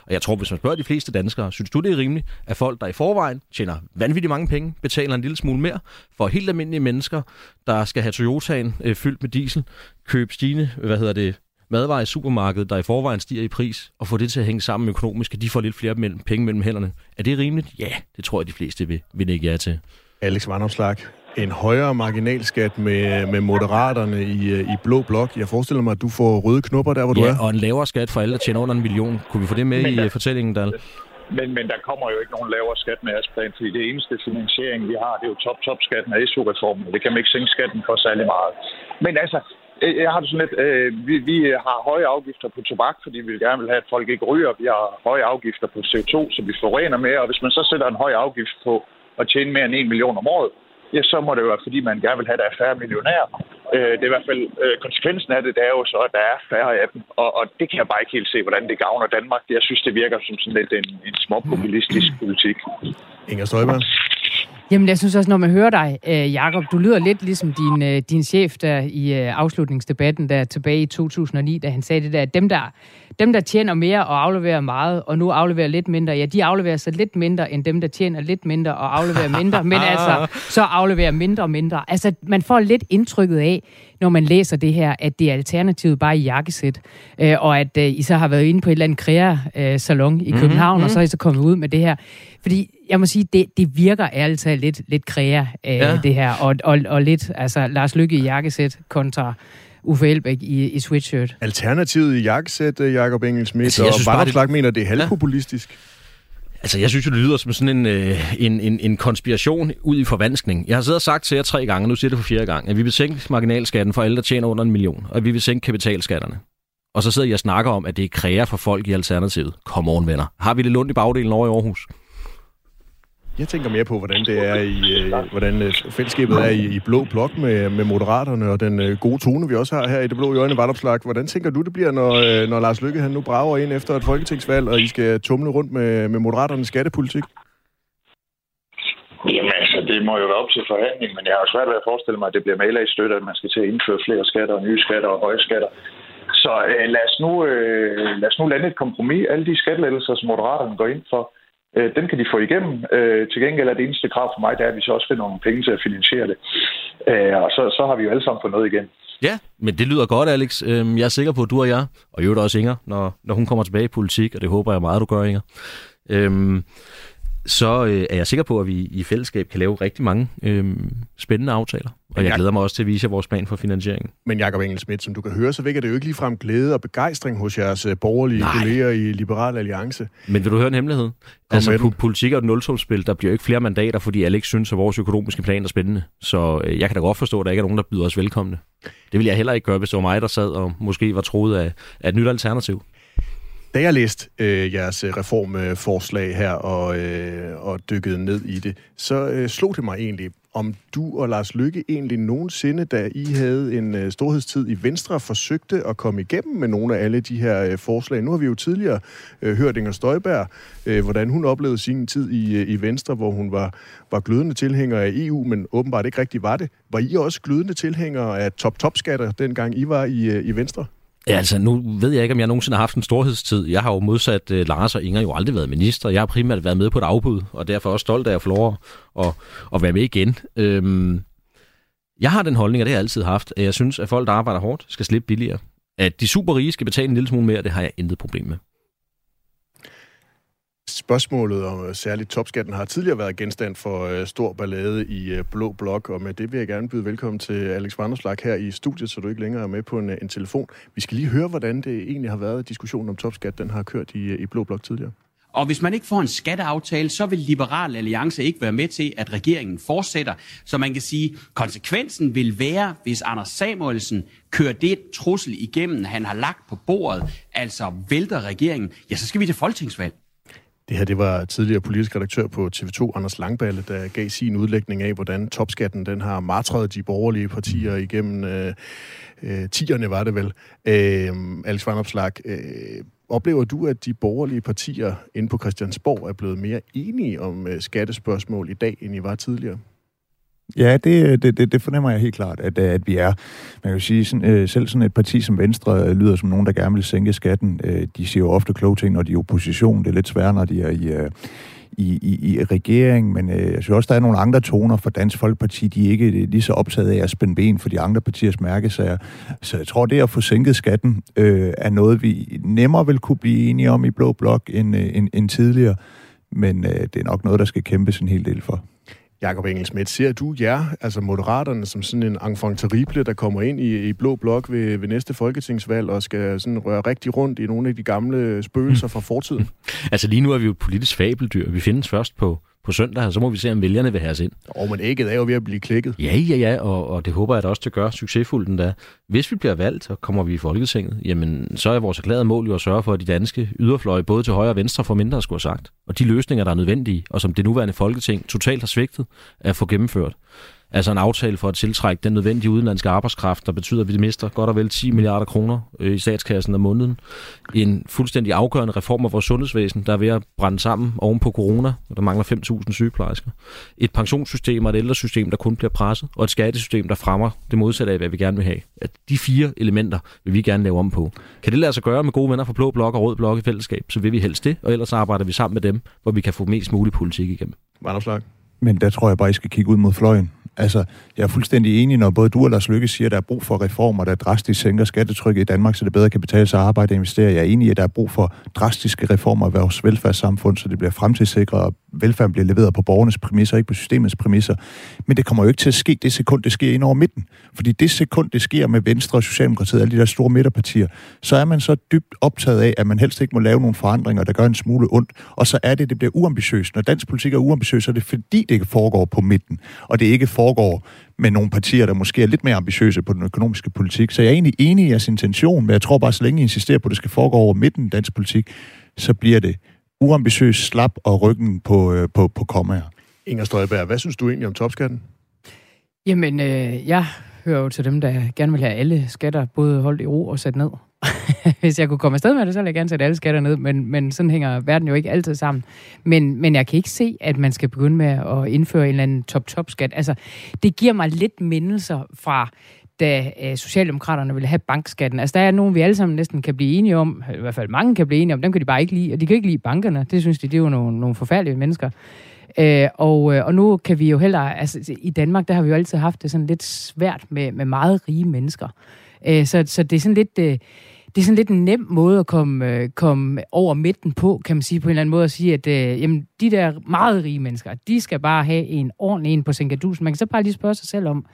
Og jeg tror, hvis man spørger de fleste danskere, synes du, det er rimeligt, at folk, der i forvejen tjener vanvittigt mange penge, betaler en lille smule mere for helt almindelige mennesker, der skal have Toyotaen øh, fyldt med diesel, købe stigende, hvad hedder det, madvarer i supermarkedet, der i forvejen stiger i pris, og få det til at hænge sammen økonomisk, at de får lidt flere mellem, penge mellem hænderne. Er det rimeligt? Ja, det tror jeg, de fleste vil, vil ikke ja til. Alex Vandopslag, en højere marginalskat med, med moderaterne i, øh, i blå blok. Jeg forestiller mig, at du får røde knopper der, hvor du Ja, er. og en lavere skat for alle, der tjener under en million. Kunne vi få det med Men i der- øh, fortællingen, Dal? Men, men der kommer jo ikke nogen lavere skat med jeres plan, fordi det eneste finansiering, vi har, det er jo top-top-skatten af SU-reformen. Det kan man ikke sænke skatten for særlig meget. Men altså, øh, jeg har det sådan lidt, øh, vi, vi har høje afgifter på tobak, fordi vi gerne vil have, at folk ikke ryger. Vi har høje afgifter på CO2, så vi forurener mere. Og hvis man så sætter en høj afgift på at tjene mere end 1 million om året, ja, så må det jo være, fordi man gerne vil have, at der er færre millionærer. Øh, det er i hvert fald øh, konsekvensen af det, det er jo så, at der er færre af dem. Og, og det kan jeg bare ikke helt se, hvordan det gavner Danmark. Jeg synes, det virker som sådan lidt en, en småpopulistisk politik. Inger Støjberg. Jamen, jeg synes også, når man hører dig, øh, Jakob, du lyder lidt ligesom din, din chef der i afslutningsdebatten der tilbage i 2009, da han sagde det der, at dem der, dem, der tjener mere og afleverer meget, og nu afleverer lidt mindre, ja, de afleverer så lidt mindre, end dem, der tjener lidt mindre og afleverer mindre, men altså, så afleverer mindre og mindre. Altså, man får lidt indtrykket af, når man læser det her, at det er alternativet bare i jakkesæt, øh, og at øh, I så har været inde på et eller andet krea-salon i mhm, København, mm-hmm. og så er I så kommet ud med det her. Fordi jeg må sige, det, det virker ærligt talt lidt, lidt krea, øh, ja. det her, og, og, og lidt, altså Lars Lykke i jakkesæt kontra Uffe Elbæk i, i sweatshirt. Alternativet i jakkesæt, øh, Jakob Engelsmidt, altså, og Bartolslag det... mener, det er halvpopulistisk. Ja. Altså, jeg synes jo, det lyder som sådan en, øh, en, en, en konspiration ud i forvanskning. Jeg har siddet og sagt til jer tre gange, nu siger det for fjerde gang, at vi vil sænke marginalskatten for alle, der tjener under en million, og vi vil sænke kapitalskatterne. Og så sidder jeg og snakker om, at det er kræger for folk i Alternativet. Kom on, venner. Har vi det lundt i bagdelen over i Aarhus? Jeg tænker mere på, hvordan det er i, øh, hvordan øh, fællesskabet er i, i blå blok med, med moderaterne og den øh, gode tone, vi også har her i det blå i øjne Vardopslag. Hvordan tænker du, det bliver, når, øh, når Lars Lykke han nu brager ind efter et folketingsvalg, og I skal tumle rundt med, med moderaternes skattepolitik? Jamen altså, det må jo være op til forhandling, men jeg har svært ved at forestille mig, at det bliver maler i støtte, at man skal til at indføre flere skatter og nye skatter og høje skatter. Så øh, lad, os nu, øh, lad os nu lande et kompromis. Alle de skattelettelser, som moderaterne går ind for, Øh, Øh, dem kan de få igennem. Øh, til gengæld er det eneste krav for mig, det er, at vi så også finder nogle penge til at finansiere det. Øh, og så, så har vi jo alle sammen fået noget igen. Ja, men det lyder godt, Alex. Øhm, jeg er sikker på, at du og jeg, og i øvrigt også Inger, når, når hun kommer tilbage i politik, og det håber jeg meget, du gør, Inger, øhm, så øh, er jeg sikker på, at vi i fællesskab kan lave rigtig mange øh, spændende aftaler. Og jeg glæder mig også til at vise jer vores plan for finansieringen. Men Jakob Engelsmidt, som du kan høre, så vækker det jo ikke ligefrem glæde og begejstring hos jeres øh, borgerlige Nej. kolleger i Liberal Alliance. Men vil du høre en hemmelighed? Kom altså, po- politik og et nultumspil, der bliver jo ikke flere mandater, fordi Alex synes, at vores økonomiske plan er spændende. Så øh, jeg kan da godt forstå, at der ikke er nogen, der byder os velkomne. Det vil jeg heller ikke gøre, hvis det var mig, der sad og måske var troet af, af et nyt alternativ. Da jeg læste øh, jeres øh, reformforslag her og, øh, og dykkede ned i det, så øh, slog det mig egentlig, om du og Lars Lykke egentlig nogensinde, da I havde en øh, storhedstid i Venstre, forsøgte at komme igennem med nogle af alle de her øh, forslag. Nu har vi jo tidligere øh, hørt Inger Støjberg, øh, hvordan hun oplevede sin tid i, øh, i Venstre, hvor hun var, var glødende tilhænger af EU, men åbenbart ikke rigtig var det. Var I også glødende tilhængere af top-top-skatter, dengang I var i, øh, i Venstre? Ja, altså nu ved jeg ikke, om jeg nogensinde har haft en storhedstid. Jeg har jo modsat uh, Lars og Inger jo aldrig været minister. Jeg har primært været med på et afbud, og derfor også stolt af at få lov at, at være med igen. Øhm, jeg har den holdning, og det har jeg altid haft, at jeg synes, at folk, der arbejder hårdt, skal slippe billigere. At de super rige skal betale en lille smule mere, det har jeg intet problem med. Spørgsmålet om øh, særligt topskatten har tidligere været genstand for øh, stor ballade i øh, Blå Blok, og med det vil jeg gerne byde velkommen til Alex Vanderslag her i studiet, så du ikke længere er med på en, øh, en telefon. Vi skal lige høre, hvordan det egentlig har været, diskussionen om topskat, den har kørt i, øh, i Blå Blok tidligere. Og hvis man ikke får en skatteaftale, så vil Liberal Alliance ikke være med til, at regeringen fortsætter. Så man kan sige, konsekvensen vil være, hvis Anders Samuelsen kører det trussel igennem, han har lagt på bordet, altså vælter regeringen, ja, så skal vi til folketingsvalg. Det her det var tidligere politisk redaktør på TV2, Anders Langballe, der gav sin udlægning af, hvordan topskatten den har martret de borgerlige partier igennem øh, øh, tierne, var det vel. Øh, Alex Van Opslag, øh, oplever du, at de borgerlige partier inde på Christiansborg er blevet mere enige om øh, skattespørgsmål i dag, end I var tidligere? Ja, det, det, det, det fornemmer jeg helt klart, at, at vi er. Man kan jo sige, sådan, øh, selv sådan et parti som Venstre øh, lyder som nogen, der gerne vil sænke skatten. Øh, de siger jo ofte kloge ting, når de er i opposition. Det er lidt sværere, når de er i, øh, i, i, i regeringen, men øh, jeg synes også, der er nogle andre toner for Dansk Folkeparti. De er ikke øh, lige så optaget af at spænde ben for de andre partiers mærkesager. Så jeg tror, det at få sænket skatten øh, er noget, vi nemmere vil kunne blive enige om i Blå Blok end, øh, end, end tidligere. Men øh, det er nok noget, der skal kæmpes en hel del for. Jakob Engelsmidt, ser du jer, altså Moderaterne, som sådan en enfant terrible, der kommer ind i, i Blå Blok ved, ved næste folketingsvalg og skal sådan røre rigtig rundt i nogle af de gamle spøgelser fra fortiden? altså lige nu er vi jo et politisk fabeldyr. Vi findes først på på søndag, og så må vi se, om vælgerne vil have os ind. Og men ægget er jo ved at blive klikket. Ja, ja, ja, og, og det håber jeg da også til at gøre succesfuldt endda. Hvis vi bliver valgt, og kommer vi i Folketinget, jamen så er vores erklærede mål jo at sørge for, at de danske yderfløje, både til højre og venstre, får mindre at skulle have sagt. Og de løsninger, der er nødvendige, og som det nuværende Folketing totalt har svigtet, er at få gennemført. Altså en aftale for at tiltrække den nødvendige udenlandske arbejdskraft, der betyder, at vi mister godt og vel 10 milliarder kroner øh, i statskassen om måneden. En fuldstændig afgørende reform af vores sundhedsvæsen, der er ved at brænde sammen oven på corona, og der mangler 5.000 sygeplejersker. Et pensionssystem og et ældresystem, der kun bliver presset, og et skattesystem, der fremmer det modsatte af, hvad vi gerne vil have. At de fire elementer vil vi gerne lave om på. Kan det lade sig gøre med gode venner fra Blå Blok og Rød Blok i fællesskab, så vil vi helst det, og ellers arbejder vi sammen med dem, hvor vi kan få mest mulig politik igennem. Men der tror jeg bare, I skal kigge ud mod fløjen. Altså, jeg er fuldstændig enig, når både du og Lars Lykke siger, at der er brug for reformer, der drastisk sænker skattetrykket i Danmark, så det bedre kan betale sig at arbejde og investere. Jeg er enig i, at der er brug for drastiske reformer af vores velfærdssamfund, så det bliver fremtidssikret, og velfærden bliver leveret på borgernes præmisser, ikke på systemets præmisser. Men det kommer jo ikke til at ske det sekund, det sker ind over midten. Fordi det sekund, det sker med Venstre og Socialdemokratiet, alle de der store midterpartier, så er man så dybt optaget af, at man helst ikke må lave nogle forandringer, der gør en smule ondt. Og så er det, det bliver uambitiøst. Når dansk politik er uambitiøs, så er det fordi, det ikke foregår på midten, og det ikke foregår med nogle partier, der måske er lidt mere ambitiøse på den økonomiske politik. Så jeg er egentlig enig i jeres intention, men jeg tror bare, så længe I insisterer på, at det skal foregå over midten dansk politik, så bliver det uambitiøst slap og ryggen på, øh, på, på kommaer. Inger Støjberg, hvad synes du egentlig om topskatten? Jamen, øh, jeg hører jo til dem, der gerne vil have alle skatter både holdt i ro og sat ned. Hvis jeg kunne komme afsted med det, så ville jeg gerne sætte alle skatter ned, men, men sådan hænger verden jo ikke altid sammen. Men, men jeg kan ikke se, at man skal begynde med at indføre en eller anden top-top-skat. Altså, det giver mig lidt mindelser fra da øh, Socialdemokraterne ville have bankskatten. Altså, der er nogen, vi alle sammen næsten kan blive enige om, i hvert fald mange kan blive enige om, dem kan de bare ikke lide, og de kan ikke lide bankerne. Det synes de, det er jo nogle, nogle forfærdelige mennesker. Øh, og, øh, og nu kan vi jo heller, altså i Danmark, der har vi jo altid haft det sådan lidt svært med, med meget rige mennesker. Øh, så, så det er sådan lidt... Øh, det er sådan lidt en nem måde at komme, øh, komme over midten på, kan man sige på en eller anden måde, at sige, at øh, jamen, de der meget rige mennesker, de skal bare have en ordentlig en på Sengadusen. Man kan så bare lige spørge sig selv om,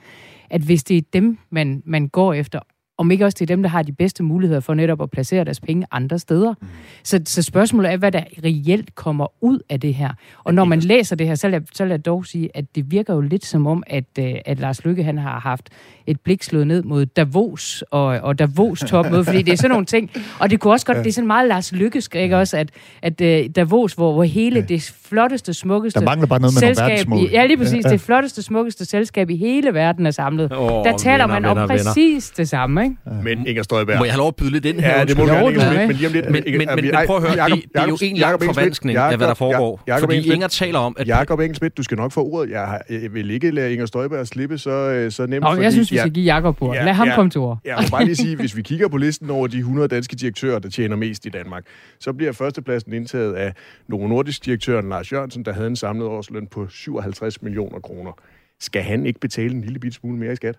at hvis det er dem, man, man går efter, om ikke også det er dem, der har de bedste muligheder for netop at placere deres penge andre steder. Mm. Så, så spørgsmålet er, hvad der reelt kommer ud af det her. Og når man læser det her, så lad, så jeg dog sige, at det virker jo lidt som om, at, øh, at Lars Lykke han har haft et blik slået ned mod Davos og, og Davos topmøde, fordi det er sådan nogle ting. Og det kunne også godt, det er sådan meget Lars Lykke, ikke også, at, at uh, Davos, hvor, hvor hele ja. det flotteste, smukkeste Der mangler bare noget med selskab, i, ja, lige præcis, ja. det flotteste, smukkeste selskab i hele verden er samlet. Oh, der taler venner, man om venner, præcis venner. det samme, ikke? Ja. Men Inger Støjberg... Må jeg have lov at byde lidt ind her? Ja, det må du gerne, men, men, lige om lidt... Men, men, men, men prøv at høre, det, det er jo en lang forvanskning af, hvad der foregår. fordi Inger taler om, at... Jakob Engelsmidt, du skal nok få ordet. Jeg, vil ikke lade Inger Støjberg slippe så, så nemt. Nå, jeg synes, vi skal give Jakob ord. Lad ham komme til ord. Jeg må bare lige sige, hvis vi kigger på listen over de 100 danske direktører, der tjener mest i Danmark, så bliver førstepladsen indtaget af Novo Nordisk direktøren Lars Jørgensen, der havde en samlet årsløn på 57 millioner kroner. Skal han ikke betale en lille bit smule mere i skat?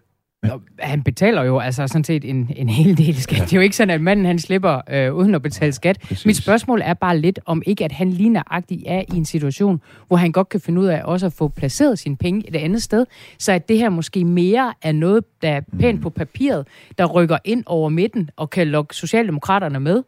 Han betaler jo altså sådan set en, en hel del skat. Ja. Det er jo ikke sådan, at manden han slipper øh, uden at betale skat. Præcis. Mit spørgsmål er bare lidt, om ikke at han lige nøjagtigt er i en situation, hvor han godt kan finde ud af også at få placeret sine penge et andet sted, så at det her måske mere er noget, der er pænt på papiret, der rykker ind over midten og kan lokke Socialdemokraterne med,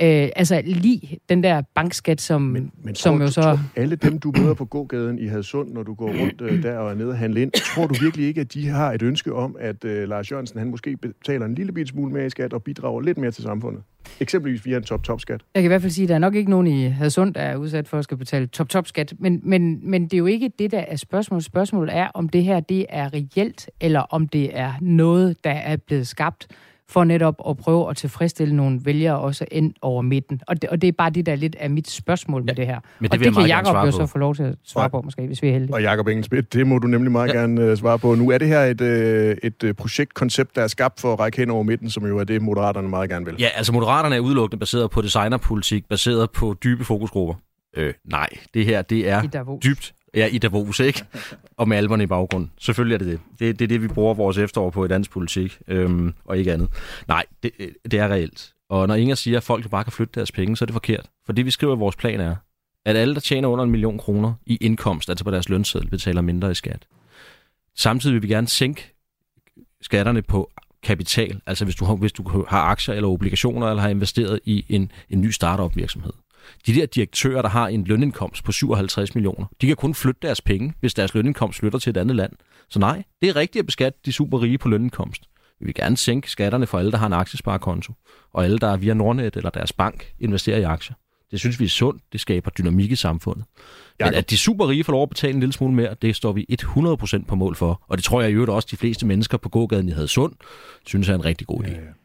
Øh, altså lige den der bankskat, som, men, men som jo så... Tror, alle dem, du møder på gågaden i Hadsund, når du går rundt øh, der og er nede og handle ind, tror du virkelig ikke, at de har et ønske om, at øh, Lars Jørgensen han måske betaler en lille bit smule mere i skat og bidrager lidt mere til samfundet? Eksempelvis via en top-top-skat. Jeg kan i hvert fald sige, at der er nok ikke nogen i Hadsund, der er udsat for at skal betale top-top-skat. Men, men, men det er jo ikke det, der er spørgsmålet. Spørgsmålet er, om det her det er reelt, eller om det er noget, der er blevet skabt for netop at prøve at tilfredsstille nogle vælgere også ind over midten. Og det, og det er bare det, der lidt af mit spørgsmål med ja, det her. Men det og det kan Jacob jo så få lov til at svare på, måske, hvis vi er heldige. Og Jacob Engelsmidt, det må du nemlig meget ja. gerne uh, svare på. Nu er det her et, uh, et uh, projektkoncept, der er skabt for at række hen over midten, som jo er det, Moderaterne meget gerne vil. Ja, altså Moderaterne er udelukkende baseret på designerpolitik, baseret på dybe fokusgrupper. Øh, nej, det her, det er dybt Ja, i Davos, ikke? Og med alberne i baggrund. Selvfølgelig er det det. Det, det er det, vi bruger vores efterår på i dansk politik, øhm, og ikke andet. Nej, det, det er reelt. Og når Inger siger, at folk bare kan flytte deres penge, så er det forkert. For det, vi skriver i vores plan er, at alle, der tjener under en million kroner i indkomst, altså på deres lønseddel, betaler mindre i skat. Samtidig vil vi gerne sænke skatterne på kapital, altså hvis du har, hvis du har aktier eller obligationer, eller har investeret i en, en ny startup virksomhed. De der direktører, der har en lønindkomst på 57 millioner, de kan kun flytte deres penge, hvis deres lønindkomst flytter til et andet land. Så nej, det er rigtigt at beskatte de super rige på lønindkomst. Vi vil gerne sænke skatterne for alle, der har en aktiesparekonto, og alle, der via Nordnet eller deres bank investerer i aktier. Det synes vi er sundt. Det skaber dynamik i samfundet. Men at de super rige får lov at betale en lille smule mere, det står vi 100% på mål for. Og det tror jeg i øvrigt også, de fleste mennesker på gågaden i Hadsund synes er en rigtig god idé. Ja, ja.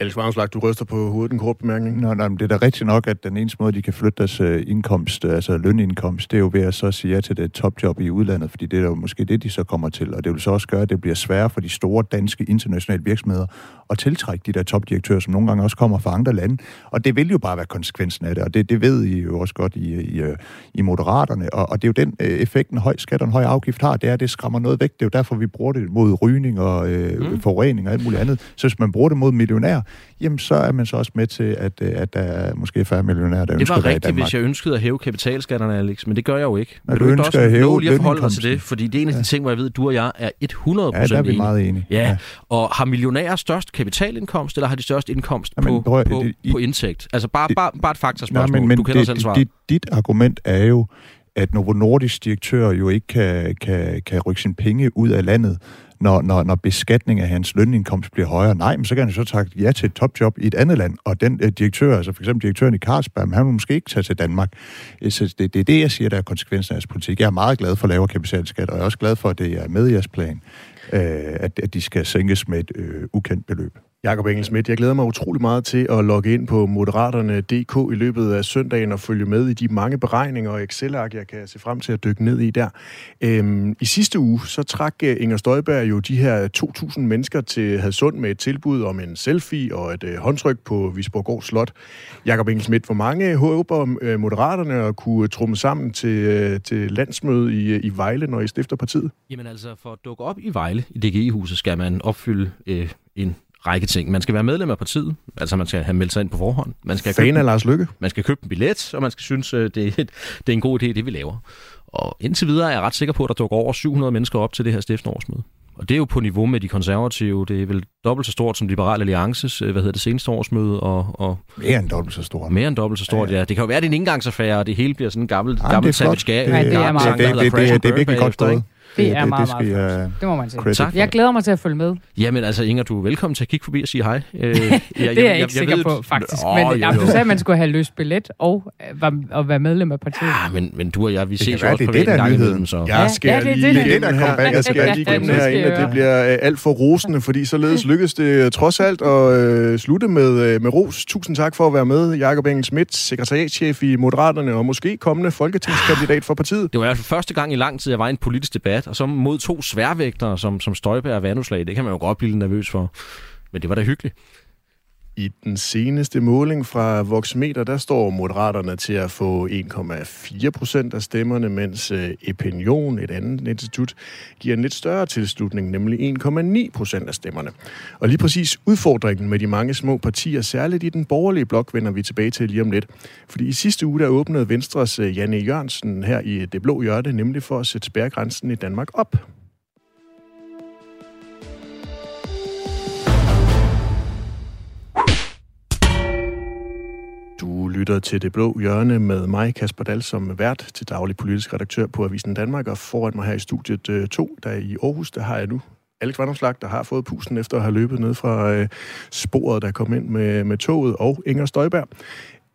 Alex Varmslag, du ryster på hovedet en kort bemærkning. Nå, nej, men det er da rigtigt nok, at den eneste måde, de kan flytte deres uh, indkomst, altså lønindkomst, det er jo ved at så sige ja til det topjob i udlandet, fordi det er jo måske det, de så kommer til. Og det vil så også gøre, at det bliver sværere for de store danske internationale virksomheder at tiltrække de der topdirektører, som nogle gange også kommer fra andre lande. Og det vil jo bare være konsekvensen af det, og det, det ved I jo også godt i, i, i Moderaterne. Og, og det er jo den effekt, en høj skat og en høj afgift har, det er, at det skræmmer noget væk. Det er jo derfor, vi bruger det mod rygning og uh, mm. forurening og alt muligt andet. Så hvis man bruger det mod millionær, jamen så er man så også med til, at, øh, at der er måske færre millionærer, der det ønsker Det var rigtigt, hvis jeg ønskede at hæve kapitalskatterne, Alex, men det gør jeg jo ikke. Men du, du ønsker at hæve lige at forholde dig til det, fordi det er en af de ja. ting, hvor jeg ved, at du og jeg er 100% Ja, der er vi meget enige. Ja. ja, og har millionærer størst kapitalindkomst, eller har de størst indkomst ja, men, på, prøv, på, det, på indtægt? Altså bare, det, bare, bare et faktaspørgsmål, nej, men, men du kender det, selv svaret. Dit, dit argument er jo, at Novo Nordisk direktør jo ikke kan, kan, kan rykke sine penge ud af landet, når, når, når beskatning af hans lønindkomst bliver højere. Nej, men så kan han så tage ja til et topjob i et andet land, og den øh, direktør, altså for eksempel direktøren i Carlsberg, han vil måske ikke tage til Danmark. Øh, så det, det er det, jeg siger, der er konsekvensen af jeres politik. Jeg er meget glad for lavere kapitalskat, og jeg er også glad for, at det er med i jeres plan, øh, at, at de skal sænkes med et øh, ukendt beløb. Jakob Engelsmidt, jeg glæder mig utrolig meget til at logge ind på Moderaterne.dk i løbet af søndagen og følge med i de mange beregninger og Excel-ark, jeg kan se frem til at dykke ned i der. Øhm, I sidste uge, så trak øh, Inger Støjberg jo de her 2.000 mennesker til Hadsund med et tilbud om en selfie og et øh, håndtryk på Visborgård Slot. Jakob Engelsmidt, hvor mange håber øh, Moderaterne at kunne trumme sammen til, øh, til landsmøde i, øh, i Vejle, når I stifter partiet? Jamen altså, for at dukke op i Vejle i DGI-huset, skal man opfylde øh, en række ting. Man skal være medlem af partiet, altså man skal have meldt sig ind på forhånd. Man skal Fan af Lars Lykke. Man skal købe en billet, og man skal synes, øh, det er, det er en god idé, det vi laver. Og indtil videre er jeg ret sikker på, at der dukker over 700 mennesker op til det her stiftende årsmøde. Og det er jo på niveau med de konservative. Det er vel dobbelt så stort som Liberal Alliances, øh, hvad hedder det, seneste årsmøde. Og, og mere end dobbelt så stort. Mere end dobbelt så stort, ja. ja. Det kan jo være, at det er en indgangsaffære, og det hele bliver sådan en gammel, ja, gammel sandwich det, det, det, det, er meget det, det, det, det, det er virkelig godt stået. Det er meget, det, meget flot. Det må man sige. Tak. Jeg glæder mig til at følge med. Jamen altså, Inger, du er velkommen til at kigge forbi og sige hej. Øh, det er jeg, jeg, jeg ikke sikker ved, på, faktisk. Åh, men jo, jo. du sagde, at man skulle have løst billet og, og være medlem af partiet. Ja, men, men du og jeg, vi ses jo også privat en gang imellem. Så. Jeg skal ja, det, lige det, det, det, her, jeg skal lige gennem herinde, det bliver øh, alt for rosende, fordi således lykkes det øh, trods alt at slutte med, med ros. Tusind tak for at være med, Jakob Engel Schmidt, sekretariatschef i Moderaterne og måske kommende folketingskandidat for partiet. Det var i hvert fald første gang i lang tid, jeg var i en politisk debat, og så mod to sværvægtere som, som Støjberg og Vanuslag. Det kan man jo godt blive nervøs for. Men det var da hyggeligt. I den seneste måling fra Voxmeter, der står Moderaterne til at få 1,4 procent af stemmerne, mens Opinion, Epinion, et andet institut, giver en lidt større tilslutning, nemlig 1,9 procent af stemmerne. Og lige præcis udfordringen med de mange små partier, særligt i den borgerlige blok, vender vi tilbage til lige om lidt. Fordi i sidste uge, der åbnede Venstres øh, Janne Jørgensen her i Det Blå Hjørte, nemlig for at sætte spærregrænsen i Danmark op. lytter til Det Blå Hjørne med mig, Kasper Dahl, som vært til daglig politisk redaktør på Avisen Danmark, og foran mig her i studiet 2, der i Aarhus, der har jeg nu Alex Vandomslag, der har fået pusen efter at have løbet ned fra øh, sporet, der kom ind med, med toget, og Inger Støjberg.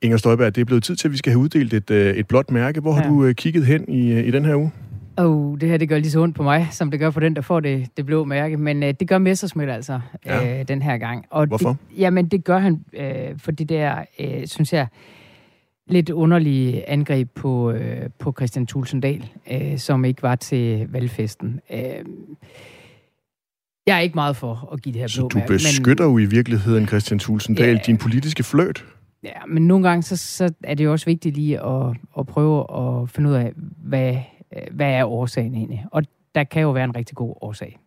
Inger Støjberg, det er blevet tid til, at vi skal have uddelt et, øh, et blåt mærke. Hvor ja. har du øh, kigget hen i, øh, i den her uge? Oh, det her det gør lige så ondt på mig, som det gør på den, der får det, det blå mærke. Men øh, det gør Messersmith altså ja. øh, den her gang. Og Hvorfor? Det, jamen, det gør han, øh, for det der, øh, synes jeg, lidt underlige angreb på, øh, på Christian Tulsendal, øh, som ikke var til valgfesten. Øh, jeg er ikke meget for at give det her blå Så du beskytter men, jo i virkeligheden Christian Tulsendal, ja, din politiske fløjt? Ja, men nogle gange så, så er det jo også vigtigt lige at, at prøve at finde ud af, hvad hvad er årsagen egentlig? Og der kan jo være en rigtig god årsag.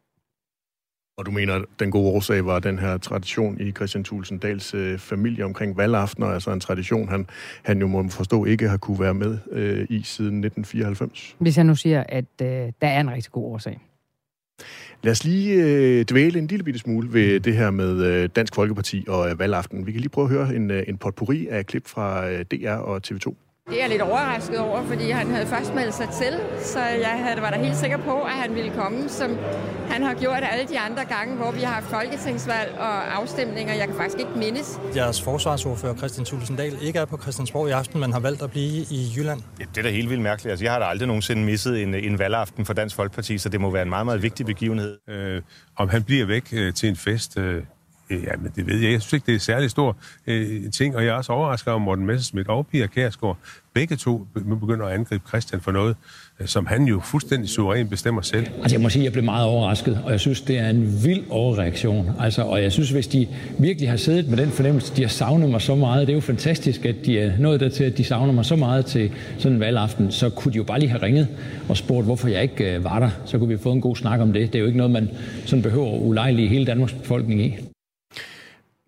Og du mener, at den gode årsag var den her tradition i Christian Thulsen Dals øh, familie omkring valgaftener, altså en tradition, han, han jo må forstå ikke har kunne være med øh, i siden 1994? Hvis jeg nu siger, at øh, der er en rigtig god årsag. Lad os lige øh, dvæle en lille bitte smule ved det her med øh, Dansk Folkeparti og øh, valgaften. Vi kan lige prøve at høre en, øh, en potpourri af klip fra øh, DR og TV2. Det er jeg lidt overrasket over, fordi han havde først meldt sig til, så jeg havde, var da helt sikker på, at han ville komme, som han har gjort alle de andre gange, hvor vi har haft folketingsvalg og afstemninger. Jeg kan faktisk ikke mindes. Jeres forsvarsordfører Christian Tulsendal ikke er på Christiansborg i aften, men har valgt at blive i Jylland. Ja, det er da helt vildt mærkeligt. Altså, jeg har da aldrig nogensinde misset en, en valgaften for Dansk Folkeparti, så det må være en meget, meget vigtig begivenhed. Øh, om han bliver væk øh, til en fest, øh, Øh, ja, men det ved jeg. Jeg synes ikke, det er en særlig stor øh, ting, og jeg er også overrasket over Morten Messerschmidt og Pia Kærsgaard. Begge to begynder at angribe Christian for noget, øh, som han jo fuldstændig suverænt bestemmer selv. Altså jeg må sige, at jeg blev meget overrasket, og jeg synes, det er en vild overreaktion. Altså, og jeg synes, hvis de virkelig har siddet med den fornemmelse, de har savnet mig så meget, det er jo fantastisk, at de er nået dertil, at de savner mig så meget til sådan en valgaften, så kunne de jo bare lige have ringet og spurgt, hvorfor jeg ikke øh, var der. Så kunne vi få en god snak om det. Det er jo ikke noget, man sådan behøver at ulejlige hele Danmarks befolkning i.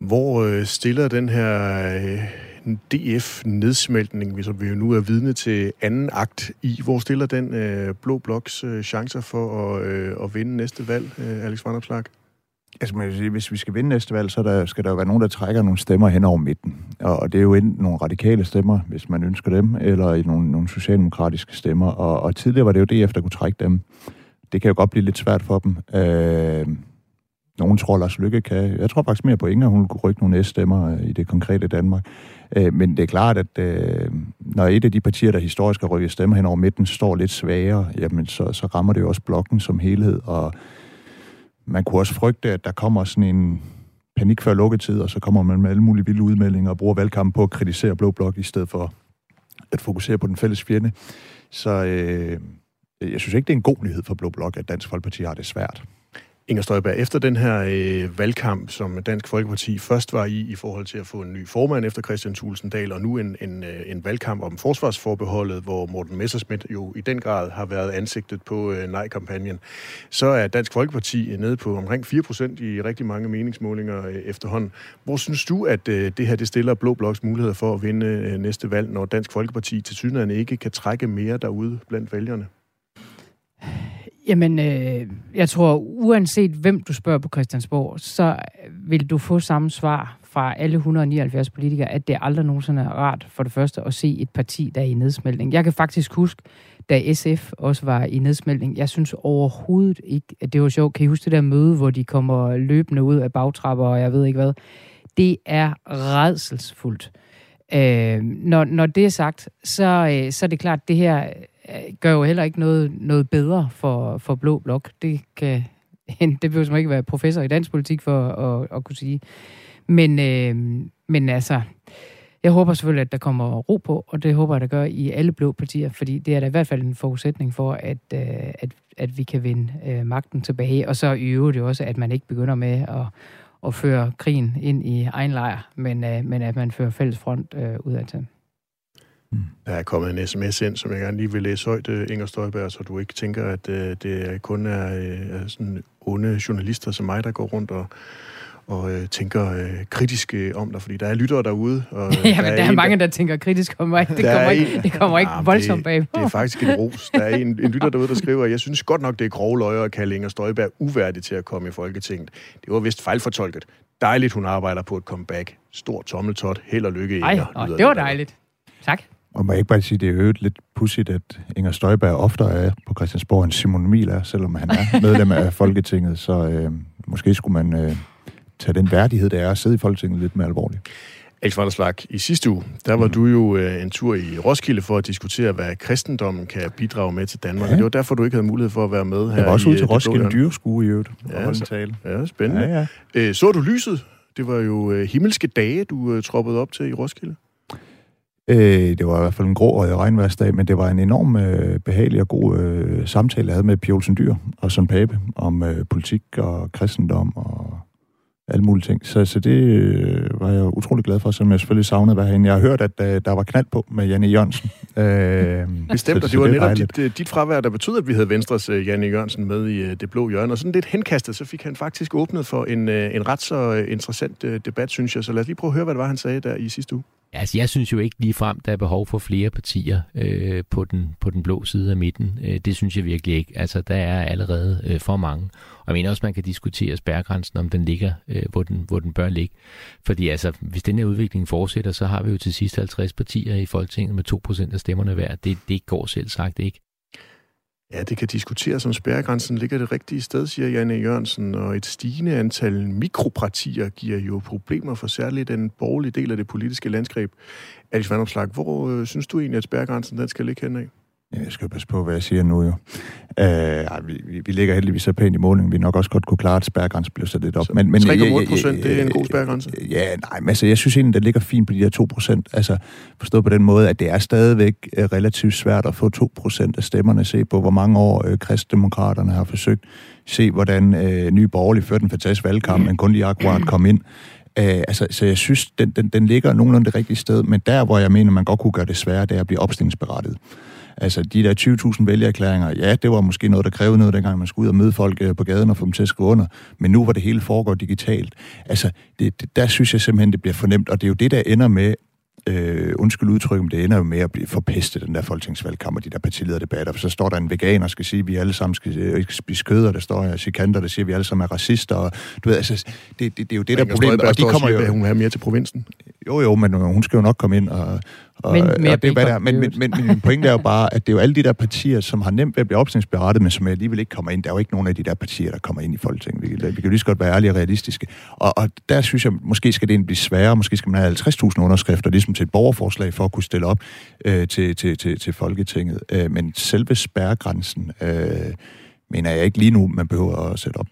Hvor øh, stiller den her øh, DF-nedsmeltning, som vi jo nu er vidne til anden akt i, hvor stiller den øh, Blå Bloks chancer for at, at vinde næste valg, Alex van Opslag? Altså, man sige, hvis vi skal vinde næste valg, så der, skal der jo være nogen, der trækker nogle stemmer hen over midten. Og, og det er jo enten nogle radikale stemmer, hvis man ønsker dem, eller nogle, nogle socialdemokratiske stemmer. Og, og tidligere var det jo DF, der kunne trække dem. Det kan jo godt blive lidt svært for dem. Øh, nogen tror, Lars Lykke kan. Jeg tror faktisk mere på Inger, hun kunne rykke nogle S-stemmer øh, i det konkrete Danmark. Øh, men det er klart, at øh, når et af de partier, der historisk har rykket stemmer hen over midten, står lidt svagere, jamen så, så rammer det jo også blokken som helhed. Og man kunne også frygte, at der kommer sådan en panik før lukketid, og så kommer man med alle mulige vilde udmeldinger og bruger valgkampen på at kritisere Blå Blok, i stedet for at fokusere på den fælles fjende. Så øh, jeg synes ikke, det er en god nyhed for Blå Blok, at Dansk Folkeparti har det svært. Inger Støjberg, efter den her øh, valgkamp, som Dansk Folkeparti først var i, i forhold til at få en ny formand efter Christian Tulsendal, og nu en, en, øh, en valgkamp om forsvarsforbeholdet, hvor Morten Messerschmidt jo i den grad har været ansigtet på øh, nej-kampagnen, så er Dansk Folkeparti nede på omkring 4% i rigtig mange meningsmålinger øh, efterhånden. Hvor synes du, at øh, det her det stiller Blå Bloks muligheder for at vinde øh, næste valg, når Dansk Folkeparti til synligheden ikke kan trække mere derude blandt vælgerne? Jamen, øh, jeg tror, uanset hvem du spørger på Christiansborg, så vil du få samme svar fra alle 179 politikere, at det aldrig nogensinde er rart for det første at se et parti, der er i nedsmeltning. Jeg kan faktisk huske, da SF også var i nedsmeltning, jeg synes overhovedet ikke, at det var sjovt. Kan I huske det der møde, hvor de kommer løbende ud af bagtrapper, og jeg ved ikke hvad? Det er redselsfuldt. Øh, når, når det er sagt, så, øh, så er det klart, at det her Øh, gør jo heller ikke noget, noget bedre for, for Blå Blok. Det kan det behøver ikke være professor i dansk politik for at, at kunne sige. Men, øh, men altså, jeg håber selvfølgelig, at der kommer ro på, og det håber jeg, der gør i alle blå partier, fordi det er da i hvert fald en forudsætning for, at, øh, at, at vi kan vinde øh, magten tilbage. Og så i øvrigt jo også, at man ikke begynder med at, at føre krigen ind i egen lejr, men, øh, men at man fører fælles front øh, udadtil. Der er kommet en sms ind, som jeg gerne lige vil læse højt, øh, Inger Støjberg, så du ikke tænker, at uh, det kun er uh, sådan onde journalister som mig, der går rundt og, og uh, tænker uh, kritisk uh, om dig, fordi der er lyttere derude. Og, ja, men der, der er, er mange, der, der tænker kritisk om mig. Det kommer ikke, en, det kommer ikke voldsomt bag. Det, det er faktisk en ros. Der er en, en lytter derude, der skriver, jeg synes godt nok, det er grove løjer at kalde Inger Støjberg uværdig til at komme i Folketinget. Det var vist fejlfortolket. Dejligt, hun arbejder på et comeback. Stor tommeltot. Held og lykke, Inger. Ej, det var dejligt. Tak. Og må jeg ikke bare sige, det er jo lidt pudsigt, at Inger Støjberg ofte er på Christiansborg, en Simon Emil er, selvom han er medlem af Folketinget. Så øh, måske skulle man øh, tage den værdighed, det er at sidde i Folketinget lidt mere alvorligt. Alex Vanderslag, i sidste uge, der var mm. du jo øh, en tur i Roskilde for at diskutere, hvad kristendommen kan bidrage med til Danmark. Ja. Det var derfor, du ikke havde mulighed for at være med her Jeg var også ude til Roskilde Dyreskue i øvrigt ja, og en tale. Ja, spændende. Ja, ja. Øh, så du lyset? Det var jo øh, himmelske dage, du øh, troppede op til i Roskilde. Øh, det var i hvert fald en grå og regnværsdag, men det var en enorm øh, behagelig og god øh, samtale, jeg havde med Pia Olsen Dyr og Søren Pape om øh, politik og kristendom og alle mulige ting. Så, så det øh, var jeg utrolig glad for, som jeg selvfølgelig savnede at være herinde. Jeg har hørt, at øh, der var knald på med Janne Jørgensen. Øh, Bestemt, og det var det netop dit, øh, dit fravær, der betød, at vi havde Venstres øh, Janne Jørgensen med i øh, det blå hjørne. Og sådan lidt henkastet, så fik han faktisk åbnet for en, øh, en ret så interessant øh, debat, synes jeg. Så lad os lige prøve at høre, hvad det var, han sagde der i sidste uge. Altså, jeg synes jo ikke lige frem, der er behov for flere partier øh, på, den, på den blå side af midten. Øh, det synes jeg virkelig ikke. Altså, der er allerede øh, for mange. Og jeg mener også, man kan diskutere spærregrænsen, om den ligger, øh, hvor, den, hvor den bør ligge. Fordi altså, hvis den her udvikling fortsætter, så har vi jo til sidst 50 partier i Folketinget med 2% af stemmerne hver. Det, det går selv sagt ikke. Ja, det kan diskuteres, om spærregrænsen ligger det rigtige sted, siger Janne Jørgensen, og et stigende antal mikropartier giver jo problemer for særligt den borgerlige del af det politiske landskab. Alice Vandopslag, hvor øh, synes du egentlig, at spærregrænsen den skal ligge henad? Jeg skal jo passe på, hvad jeg siger nu jo. Uh, vi, vi, ligger heldigvis så pænt i målingen. Vi nok også godt kunne klare, at spærregrænsen blev sat lidt op. Men, men, 3,8 procent, det er en god spærregrænse? Ja, nej, men altså, jeg synes egentlig, det ligger fint på de der 2 procent. Altså, forstået på den måde, at det er stadigvæk relativt svært at få 2 procent af stemmerne. Se på, hvor mange år uh, kristdemokraterne har forsøgt. Se, hvordan uh, Nye Borgerlige førte en fantastisk valgkamp, men kun lige akkurat kom ind. Uh, altså, så jeg synes, den, den, den ligger nogenlunde det rigtige sted, men der, hvor jeg mener, man godt kunne gøre det svære, det er at blive opstillingsberettiget. Altså, de der 20.000 vælgererklæringer, ja, det var måske noget, der krævede noget, dengang man skulle ud og møde folk øh, på gaden og få dem til at skrive under. Men nu hvor det hele foregår digitalt, altså, det, det, der synes jeg simpelthen, det bliver fornemt. Og det er jo det, der ender med, øh, undskyld udtryk, men det ender jo med at blive forpestet, den der folketingsvalgkamp og de der partilederdebatter. For så står der en veganer, skal sige, at vi alle sammen skal, øh, ikke spise kød, og der står her chikanter, der siger, at vi alle sammen er racister. Og, du ved, altså, det, det, det er jo det, der er problemet. Og de kommer jo... Hun har mere til provinsen. Jo, jo, men hun skal jo nok komme ind og, og, Men mere og det, er, hvad der, bacon, men, men, men, men min pointe er jo bare, at det er jo alle de der partier, som har nemt ved at blive opstillingsberettet, men som alligevel ikke kommer ind. Der er jo ikke nogen af de der partier, der kommer ind i Folketinget. Vi, vi kan jo lige så godt være ærlige og realistiske. Og, og der synes jeg, måske skal det egentlig blive sværere. Måske skal man have 50.000 underskrifter, ligesom til et borgerforslag, for at kunne stille op øh, til, til, til, til Folketinget. Øh, men selve spærregrænsen, øh, mener jeg ikke lige nu, man behøver at sætte op.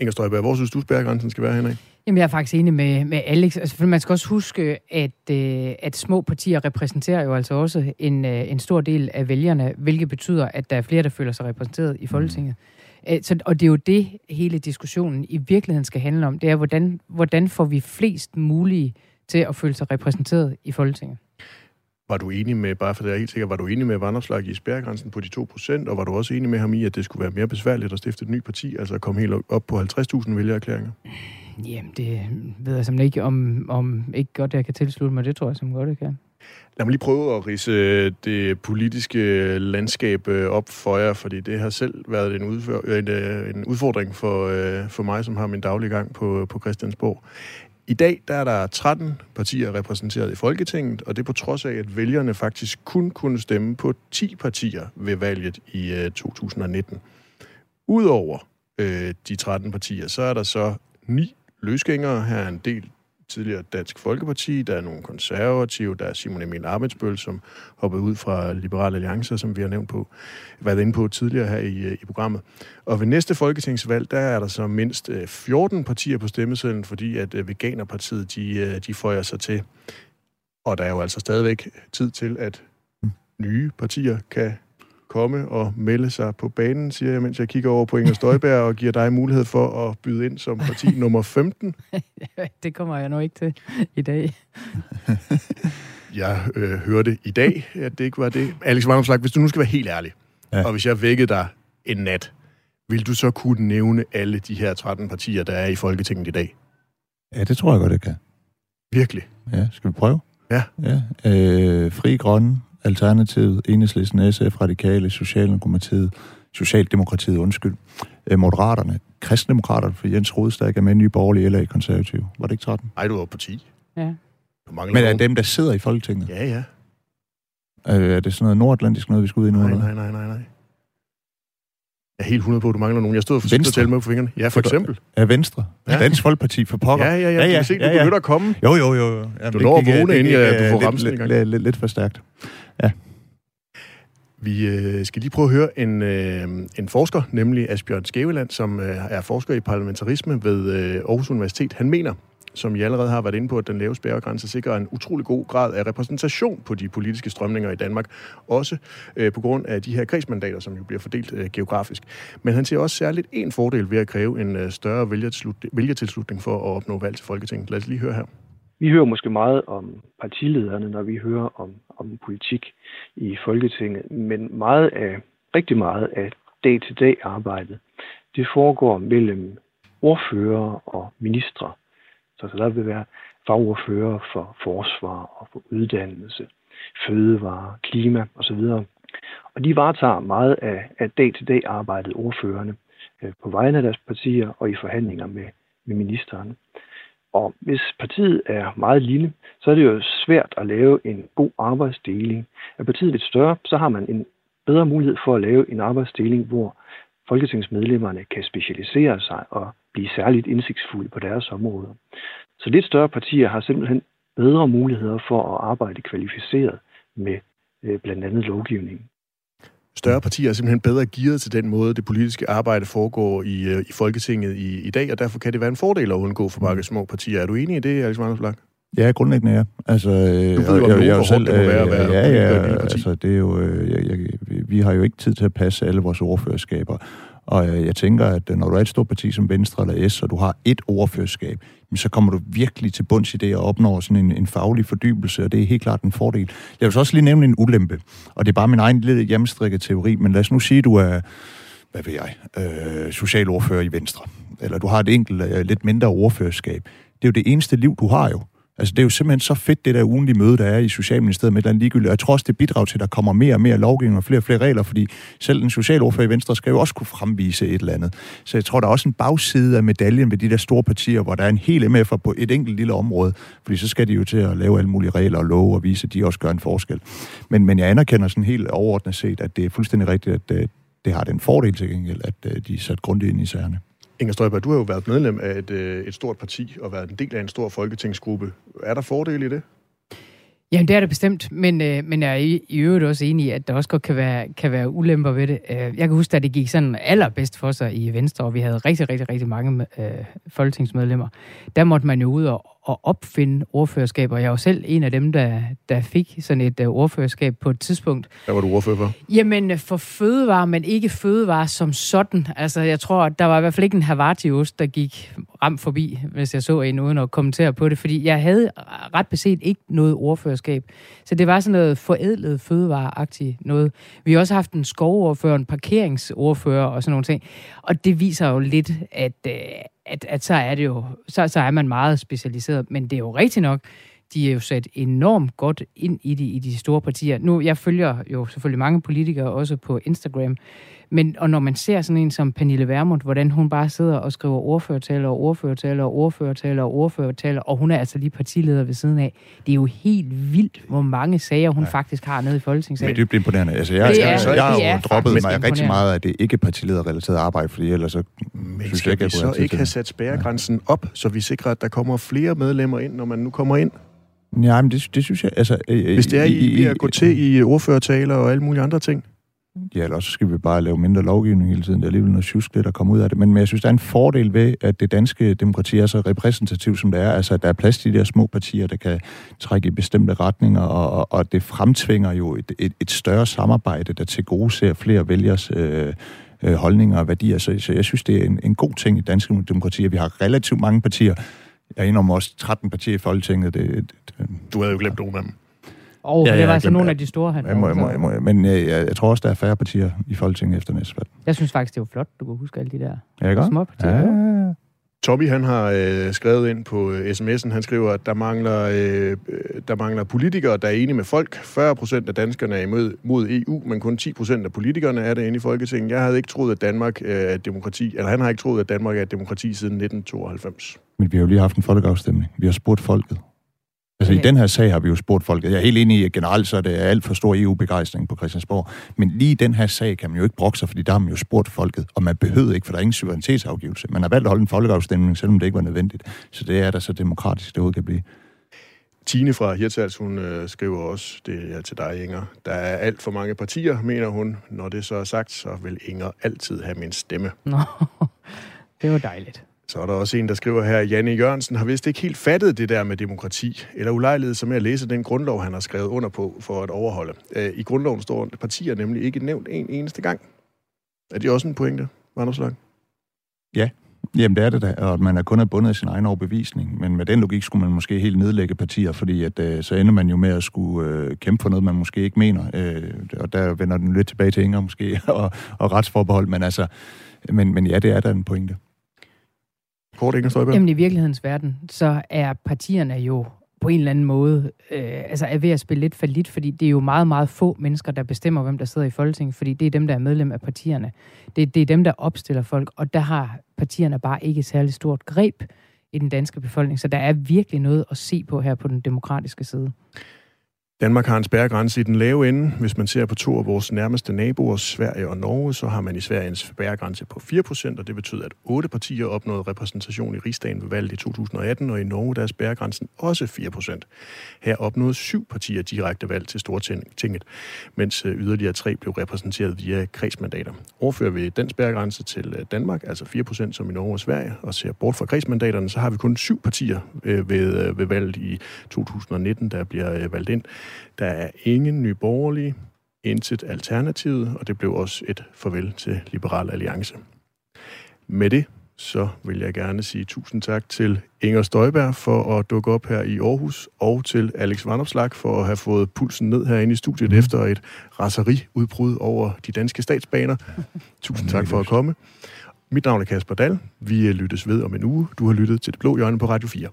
Inger Støjberg, hvor synes du, spærregrænsen skal være henad? Jamen, jeg er faktisk enig med, med Alex. Altså, for man skal også huske, at, øh, at små partier repræsenterer jo altså også en, øh, en stor del af vælgerne, hvilket betyder, at der er flere, der føler sig repræsenteret i Folketinget. Mm. Så, og det er jo det, hele diskussionen i virkeligheden skal handle om. Det er, hvordan, hvordan får vi flest mulige til at føle sig repræsenteret i Folketinget. Var du enig med, bare for det er helt sikkert, var du enig med Vanderslag i spærregrænsen på de 2%, og var du også enig med ham i, at det skulle være mere besværligt at stifte et nyt parti, altså at komme helt op på 50.000 vælgererklæringer? Jamen, det ved jeg simpelthen ikke, om, om ikke godt jeg kan tilslutte mig. Det tror jeg som godt, jeg kan. Lad mig lige prøve at rise øh, det politiske øh, landskab øh, op for jer, fordi det har selv været en, udfør, en, en udfordring for, for mig, som har min daglige gang på, på Christiansborg. I dag der er der 13 partier repræsenteret i Folketinget, og det på trods af, at vælgerne faktisk kun kunne stemme på 10 partier ved valget i 2019. Udover øh, de 13 partier, så er der så ni løsgængere. Her er en del tidligere Dansk Folkeparti, der er nogle konservative, der er Simon Emil Arbejdsbøl, som hoppede ud fra Liberale Alliance, som vi har nævnt på, været inde på tidligere her i, i programmet. Og ved næste folketingsvalg, der er der så mindst 14 partier på stemmesedlen, fordi at Veganerpartiet, de, de får sig til. Og der er jo altså stadigvæk tid til, at nye partier kan komme og melde sig på banen, siger jeg, mens jeg kigger over på Inger Støjberg og giver dig mulighed for at byde ind som parti nummer 15. det kommer jeg nok ikke til i dag. jeg øh, hørte i dag, at det ikke var det. Alex Vandomslag, hvis du nu skal være helt ærlig, ja. og hvis jeg vækkede dig en nat, vil du så kunne nævne alle de her 13 partier, der er i Folketinget i dag? Ja, det tror jeg godt, jeg kan. Virkelig? Ja, skal vi prøve? Ja. ja. Øh, Fri Grønne, Alternativet, Enhedslisten, SF, Radikale, Socialdemokratiet, Socialdemokratiet, undskyld, øh, Moderaterne, Kristdemokraterne, for Jens Rodstad er med nye borgerlige eller i konservative. Var det ikke 13? Nej, du var på 10. Ja. Men er dem, der sidder i Folketinget? Ja, ja. Er det sådan noget nordatlantisk noget, vi skal ud i nu? Nej, nej, nej, nej, nej. Jeg er helt 100 på, at du mangler nogen. Jeg stod for at tælle med på fingrene. Ja, for eksempel. Ja, Venstre. Ja. Dansk Folkeparti for pokker. Ja, ja, ja. ja, ja. Se, du ja, ja. begynder at komme. Jo, jo, jo. Jamen, du når at vågne, inden du får ramsen. Lidt, lidt, lidt for stærkt. Ja. Vi øh, skal lige prøve at høre en, øh, en forsker, nemlig Asbjørn Skæveland, som øh, er forsker i parlamentarisme ved øh, Aarhus Universitet. Han mener, som I allerede har været inde på, at den lave spærregrænse sikrer en utrolig god grad af repræsentation på de politiske strømninger i Danmark, også øh, på grund af de her kredsmandater, som jo bliver fordelt øh, geografisk. Men han ser også særligt en fordel ved at kræve en øh, større vælgertilslutning for at opnå valg til Folketinget. Lad os lige høre her. Vi hører måske meget om partilederne, når vi hører om, om politik i Folketinget, men meget af, rigtig meget af dag-til-dag arbejdet, det foregår mellem ordfører og ministre. Så, så der vil være fagordfører for forsvar og for uddannelse, fødevare, klima osv. Og de varetager meget af, af dag-til-dag arbejdet ordførende øh, på vegne af deres partier og i forhandlinger med, med ministeren. Og hvis partiet er meget lille, så er det jo svært at lave en god arbejdsdeling. Er partiet lidt større, så har man en bedre mulighed for at lave en arbejdsdeling, hvor folketingsmedlemmerne kan specialisere sig og blive særligt indsigtsfulde på deres områder. Så lidt større partier har simpelthen bedre muligheder for at arbejde kvalificeret med øh, blandt andet lovgivning. Større partier er simpelthen bedre gearet til den måde, det politiske arbejde foregår i, øh, i Folketinget i, i dag, og derfor kan det være en fordel at undgå for mange små partier. Er du enig i det, Alex Magnus Ja, grundlæggende ja. Altså, du ved, hvor jeg, jeg, selv, det må være at være ja, ja, altså, det er jo, jeg, jeg, vi har jo ikke tid til at passe alle vores ordførerskaber. Og øh, jeg tænker, at øh, når du er et stort parti som Venstre eller S, og du har et ordførerskab, så kommer du virkelig til bunds i det og opnår sådan en, en faglig fordybelse, og det er helt klart en fordel. Jeg vil så også lige nævne en ulempe, og det er bare min egen lille hjemmestrikket teori, men lad os nu sige, at du er, hvad ved jeg, øh, socialordfører i Venstre, eller du har et enkelt, øh, lidt mindre ordførerskab. Det er jo det eneste liv, du har jo. Altså, det er jo simpelthen så fedt, det der ugenlige møde, der er i Socialministeriet med et eller andet ligegyldigt. Og jeg tror også, det bidrager til, at der kommer mere og mere lovgivning og flere og flere regler, fordi selv en socialordfører i Venstre skal jo også kunne fremvise et eller andet. Så jeg tror, der er også en bagside af medaljen ved de der store partier, hvor der er en hel MF'er på et enkelt lille område, fordi så skal de jo til at lave alle mulige regler og love og vise, at de også gør en forskel. Men, men jeg anerkender sådan helt overordnet set, at det er fuldstændig rigtigt, at øh, det, har den fordel til gengæld, at øh, de er sat grundigt ind i sagerne. Inger Støjberg, du har jo været medlem af et, øh, et stort parti og været en del af en stor folketingsgruppe. Er der fordele i det? Jamen, det er det bestemt, men, øh, men jeg er i, i øvrigt også enig i, at der også godt kan være, kan være ulemper ved det. Øh, jeg kan huske, at det gik sådan allerbedst for sig i Venstre, og vi havde rigtig, rigtig, rigtig mange øh, folketingsmedlemmer. Der måtte man jo ud og, at opfinde ordførerskab, og jeg var selv en af dem, der, der fik sådan et uh, ordførerskab på et tidspunkt. Hvad var du ordfører for? Jamen, øh, for fødevare, men ikke fødevare som sådan. Altså, jeg tror, at der var i hvert fald ikke en Havarti-ost, der gik ramt forbi, hvis jeg så en uden at kommentere på det, fordi jeg havde ret beset ikke noget ordførerskab. Så det var sådan noget forædlet fødevareagtigt noget. Vi har også haft en skovordfører, en parkeringsordfører og sådan nogle ting. Og det viser jo lidt, at, øh, at, at så er det jo, så, så er man meget specialiseret. Men det er jo rigtigt nok, de er jo sat enormt godt ind i de, i de store partier. Nu, jeg følger jo selvfølgelig mange politikere også på Instagram, men, og når man ser sådan en som Pernille Vermund, hvordan hun bare sidder og skriver ordførertaler og ordførertaler og ordførertaler og ordførertaler, og hun er altså lige partileder ved siden af. Det er jo helt vildt, hvor mange sager hun ja. faktisk har nede i Folketingssalen. Men det er imponerende. Altså, jeg, det er, jeg, jeg har jo droppet mig rigtig meget af det ikke partilederrelaterede arbejde, fordi ellers så Men synes jeg ikke, at vi så ikke have sat spærregrænsen op, så vi sikrer, at der kommer flere medlemmer ind, når man nu kommer ind? Ja, men det, det synes jeg... Altså, øh, Hvis det er i, i at gå til i ordførertaler og alle mulige andre ting? Ja, eller så skal vi bare lave mindre lovgivning hele tiden. Det er alligevel noget tjusk, det der kommer ud af det. Men, men jeg synes, der er en fordel ved, at det danske demokrati er så repræsentativt, som det er. Altså, at der er plads til de der små partier, der kan trække i bestemte retninger, og, og, og det fremtvinger jo et, et, et større samarbejde, der til gode ser flere vælgers øh, øh, holdninger og værdier. Så, så jeg synes, det er en, en god ting i dansk demokrati, at vi har relativt mange partier. Jeg er om også 13 partier i Folketinget. Det, det, det, du havde jo glemt nogle af dem. Og oh, ja, det var altså nogle af de store, han jeg må, jeg må, jeg må, Men jeg, jeg, jeg tror også, der er færre partier i Folketinget efter næste valg. Jeg synes faktisk, det var flot, du kunne huske alle de der ja, små partier. Ja, ja. Tommy, han har øh, skrevet ind på øh, sms'en, han skriver, at der mangler, øh, øh der mangler politikere, der er enige med folk. 40 procent af danskerne er imod mod EU, men kun 10 procent af politikerne er det inde i Folketinget. Jeg havde ikke troet, at Danmark øh, er et demokrati, eller han har ikke troet, at Danmark er et demokrati siden 1992. Men vi har jo lige haft en folkeafstemning. Vi har spurgt folket. Altså okay. i den her sag har vi jo spurgt folk. Jeg er helt enig i, at generelt så er det alt for stor EU-begejstring på Christiansborg. Men lige i den her sag kan man jo ikke brokke sig, fordi der har man jo spurgt folket, og man behøvede ikke, for der er ingen suverænitetsafgivelse. Man har valgt at holde en folkeafstemning, selvom det ikke var nødvendigt. Så det er da så demokratisk, det overhovedet kan blive. Tine fra Hirtals, hun øh, skriver også, det er til dig, Inger. Der er alt for mange partier, mener hun. Når det så er sagt, så vil Inger altid have min stemme. Nå, det var dejligt. Så er der også en, der skriver her, Janne Jørgensen har vist ikke helt fattet det der med demokrati, eller ulejlighed som med at læse den grundlov, han har skrevet under på for at overholde. Øh, I grundloven står partier nemlig ikke nævnt en eneste gang. Er det også en pointe, Anders Lang? Ja, Jamen det er det da, og man er kun er bundet af sin egen overbevisning. Men med den logik skulle man måske helt nedlægge partier, fordi at, øh, så ender man jo med at skulle øh, kæmpe for noget, man måske ikke mener. Øh, og der vender den lidt tilbage til Inger måske, og, og retsforbehold. Men altså, men, men ja, det er da en pointe. Kort, Inger Støjberg. Jamen i virkelighedens verden, så er partierne jo på en eller anden måde øh, altså er ved at spille lidt for lidt, fordi det er jo meget, meget få mennesker, der bestemmer, hvem der sidder i Folketinget, fordi det er dem, der er medlem af partierne. Det, det er dem, der opstiller folk, og der har partierne bare ikke særlig stort greb i den danske befolkning, så der er virkelig noget at se på her på den demokratiske side. Danmark har en spærregrænse i den lave ende. Hvis man ser på to af vores nærmeste naboer, Sverige og Norge, så har man i Sverige en spærregrænse på 4%, og det betyder, at otte partier opnåede repræsentation i rigsdagen ved valget i 2018, og i Norge der er spærregrænsen også 4%. Her opnåede syv partier direkte valg til Stortinget, mens øh, yderligere tre blev repræsenteret via kredsmandater. Overfører vi den spærregrænse til øh, Danmark, altså 4% som i Norge og Sverige, og ser bort fra kredsmandaterne, så har vi kun syv partier øh, ved, ved valget i 2019, der bliver valgt ind. Der er ingen nye borgerlige, intet alternativet, og det blev også et farvel til Liberal Alliance. Med det, så vil jeg gerne sige tusind tak til Inger Støjberg for at dukke op her i Aarhus, og til Alex Vandopslag for at have fået pulsen ned herinde i studiet mm. efter et raseriudbrud over de danske statsbaner. Tusind tak for at komme. Mit navn er Kasper Dahl. Vi lyttes ved om en uge. Du har lyttet til Det Blå Hjørne på Radio 4.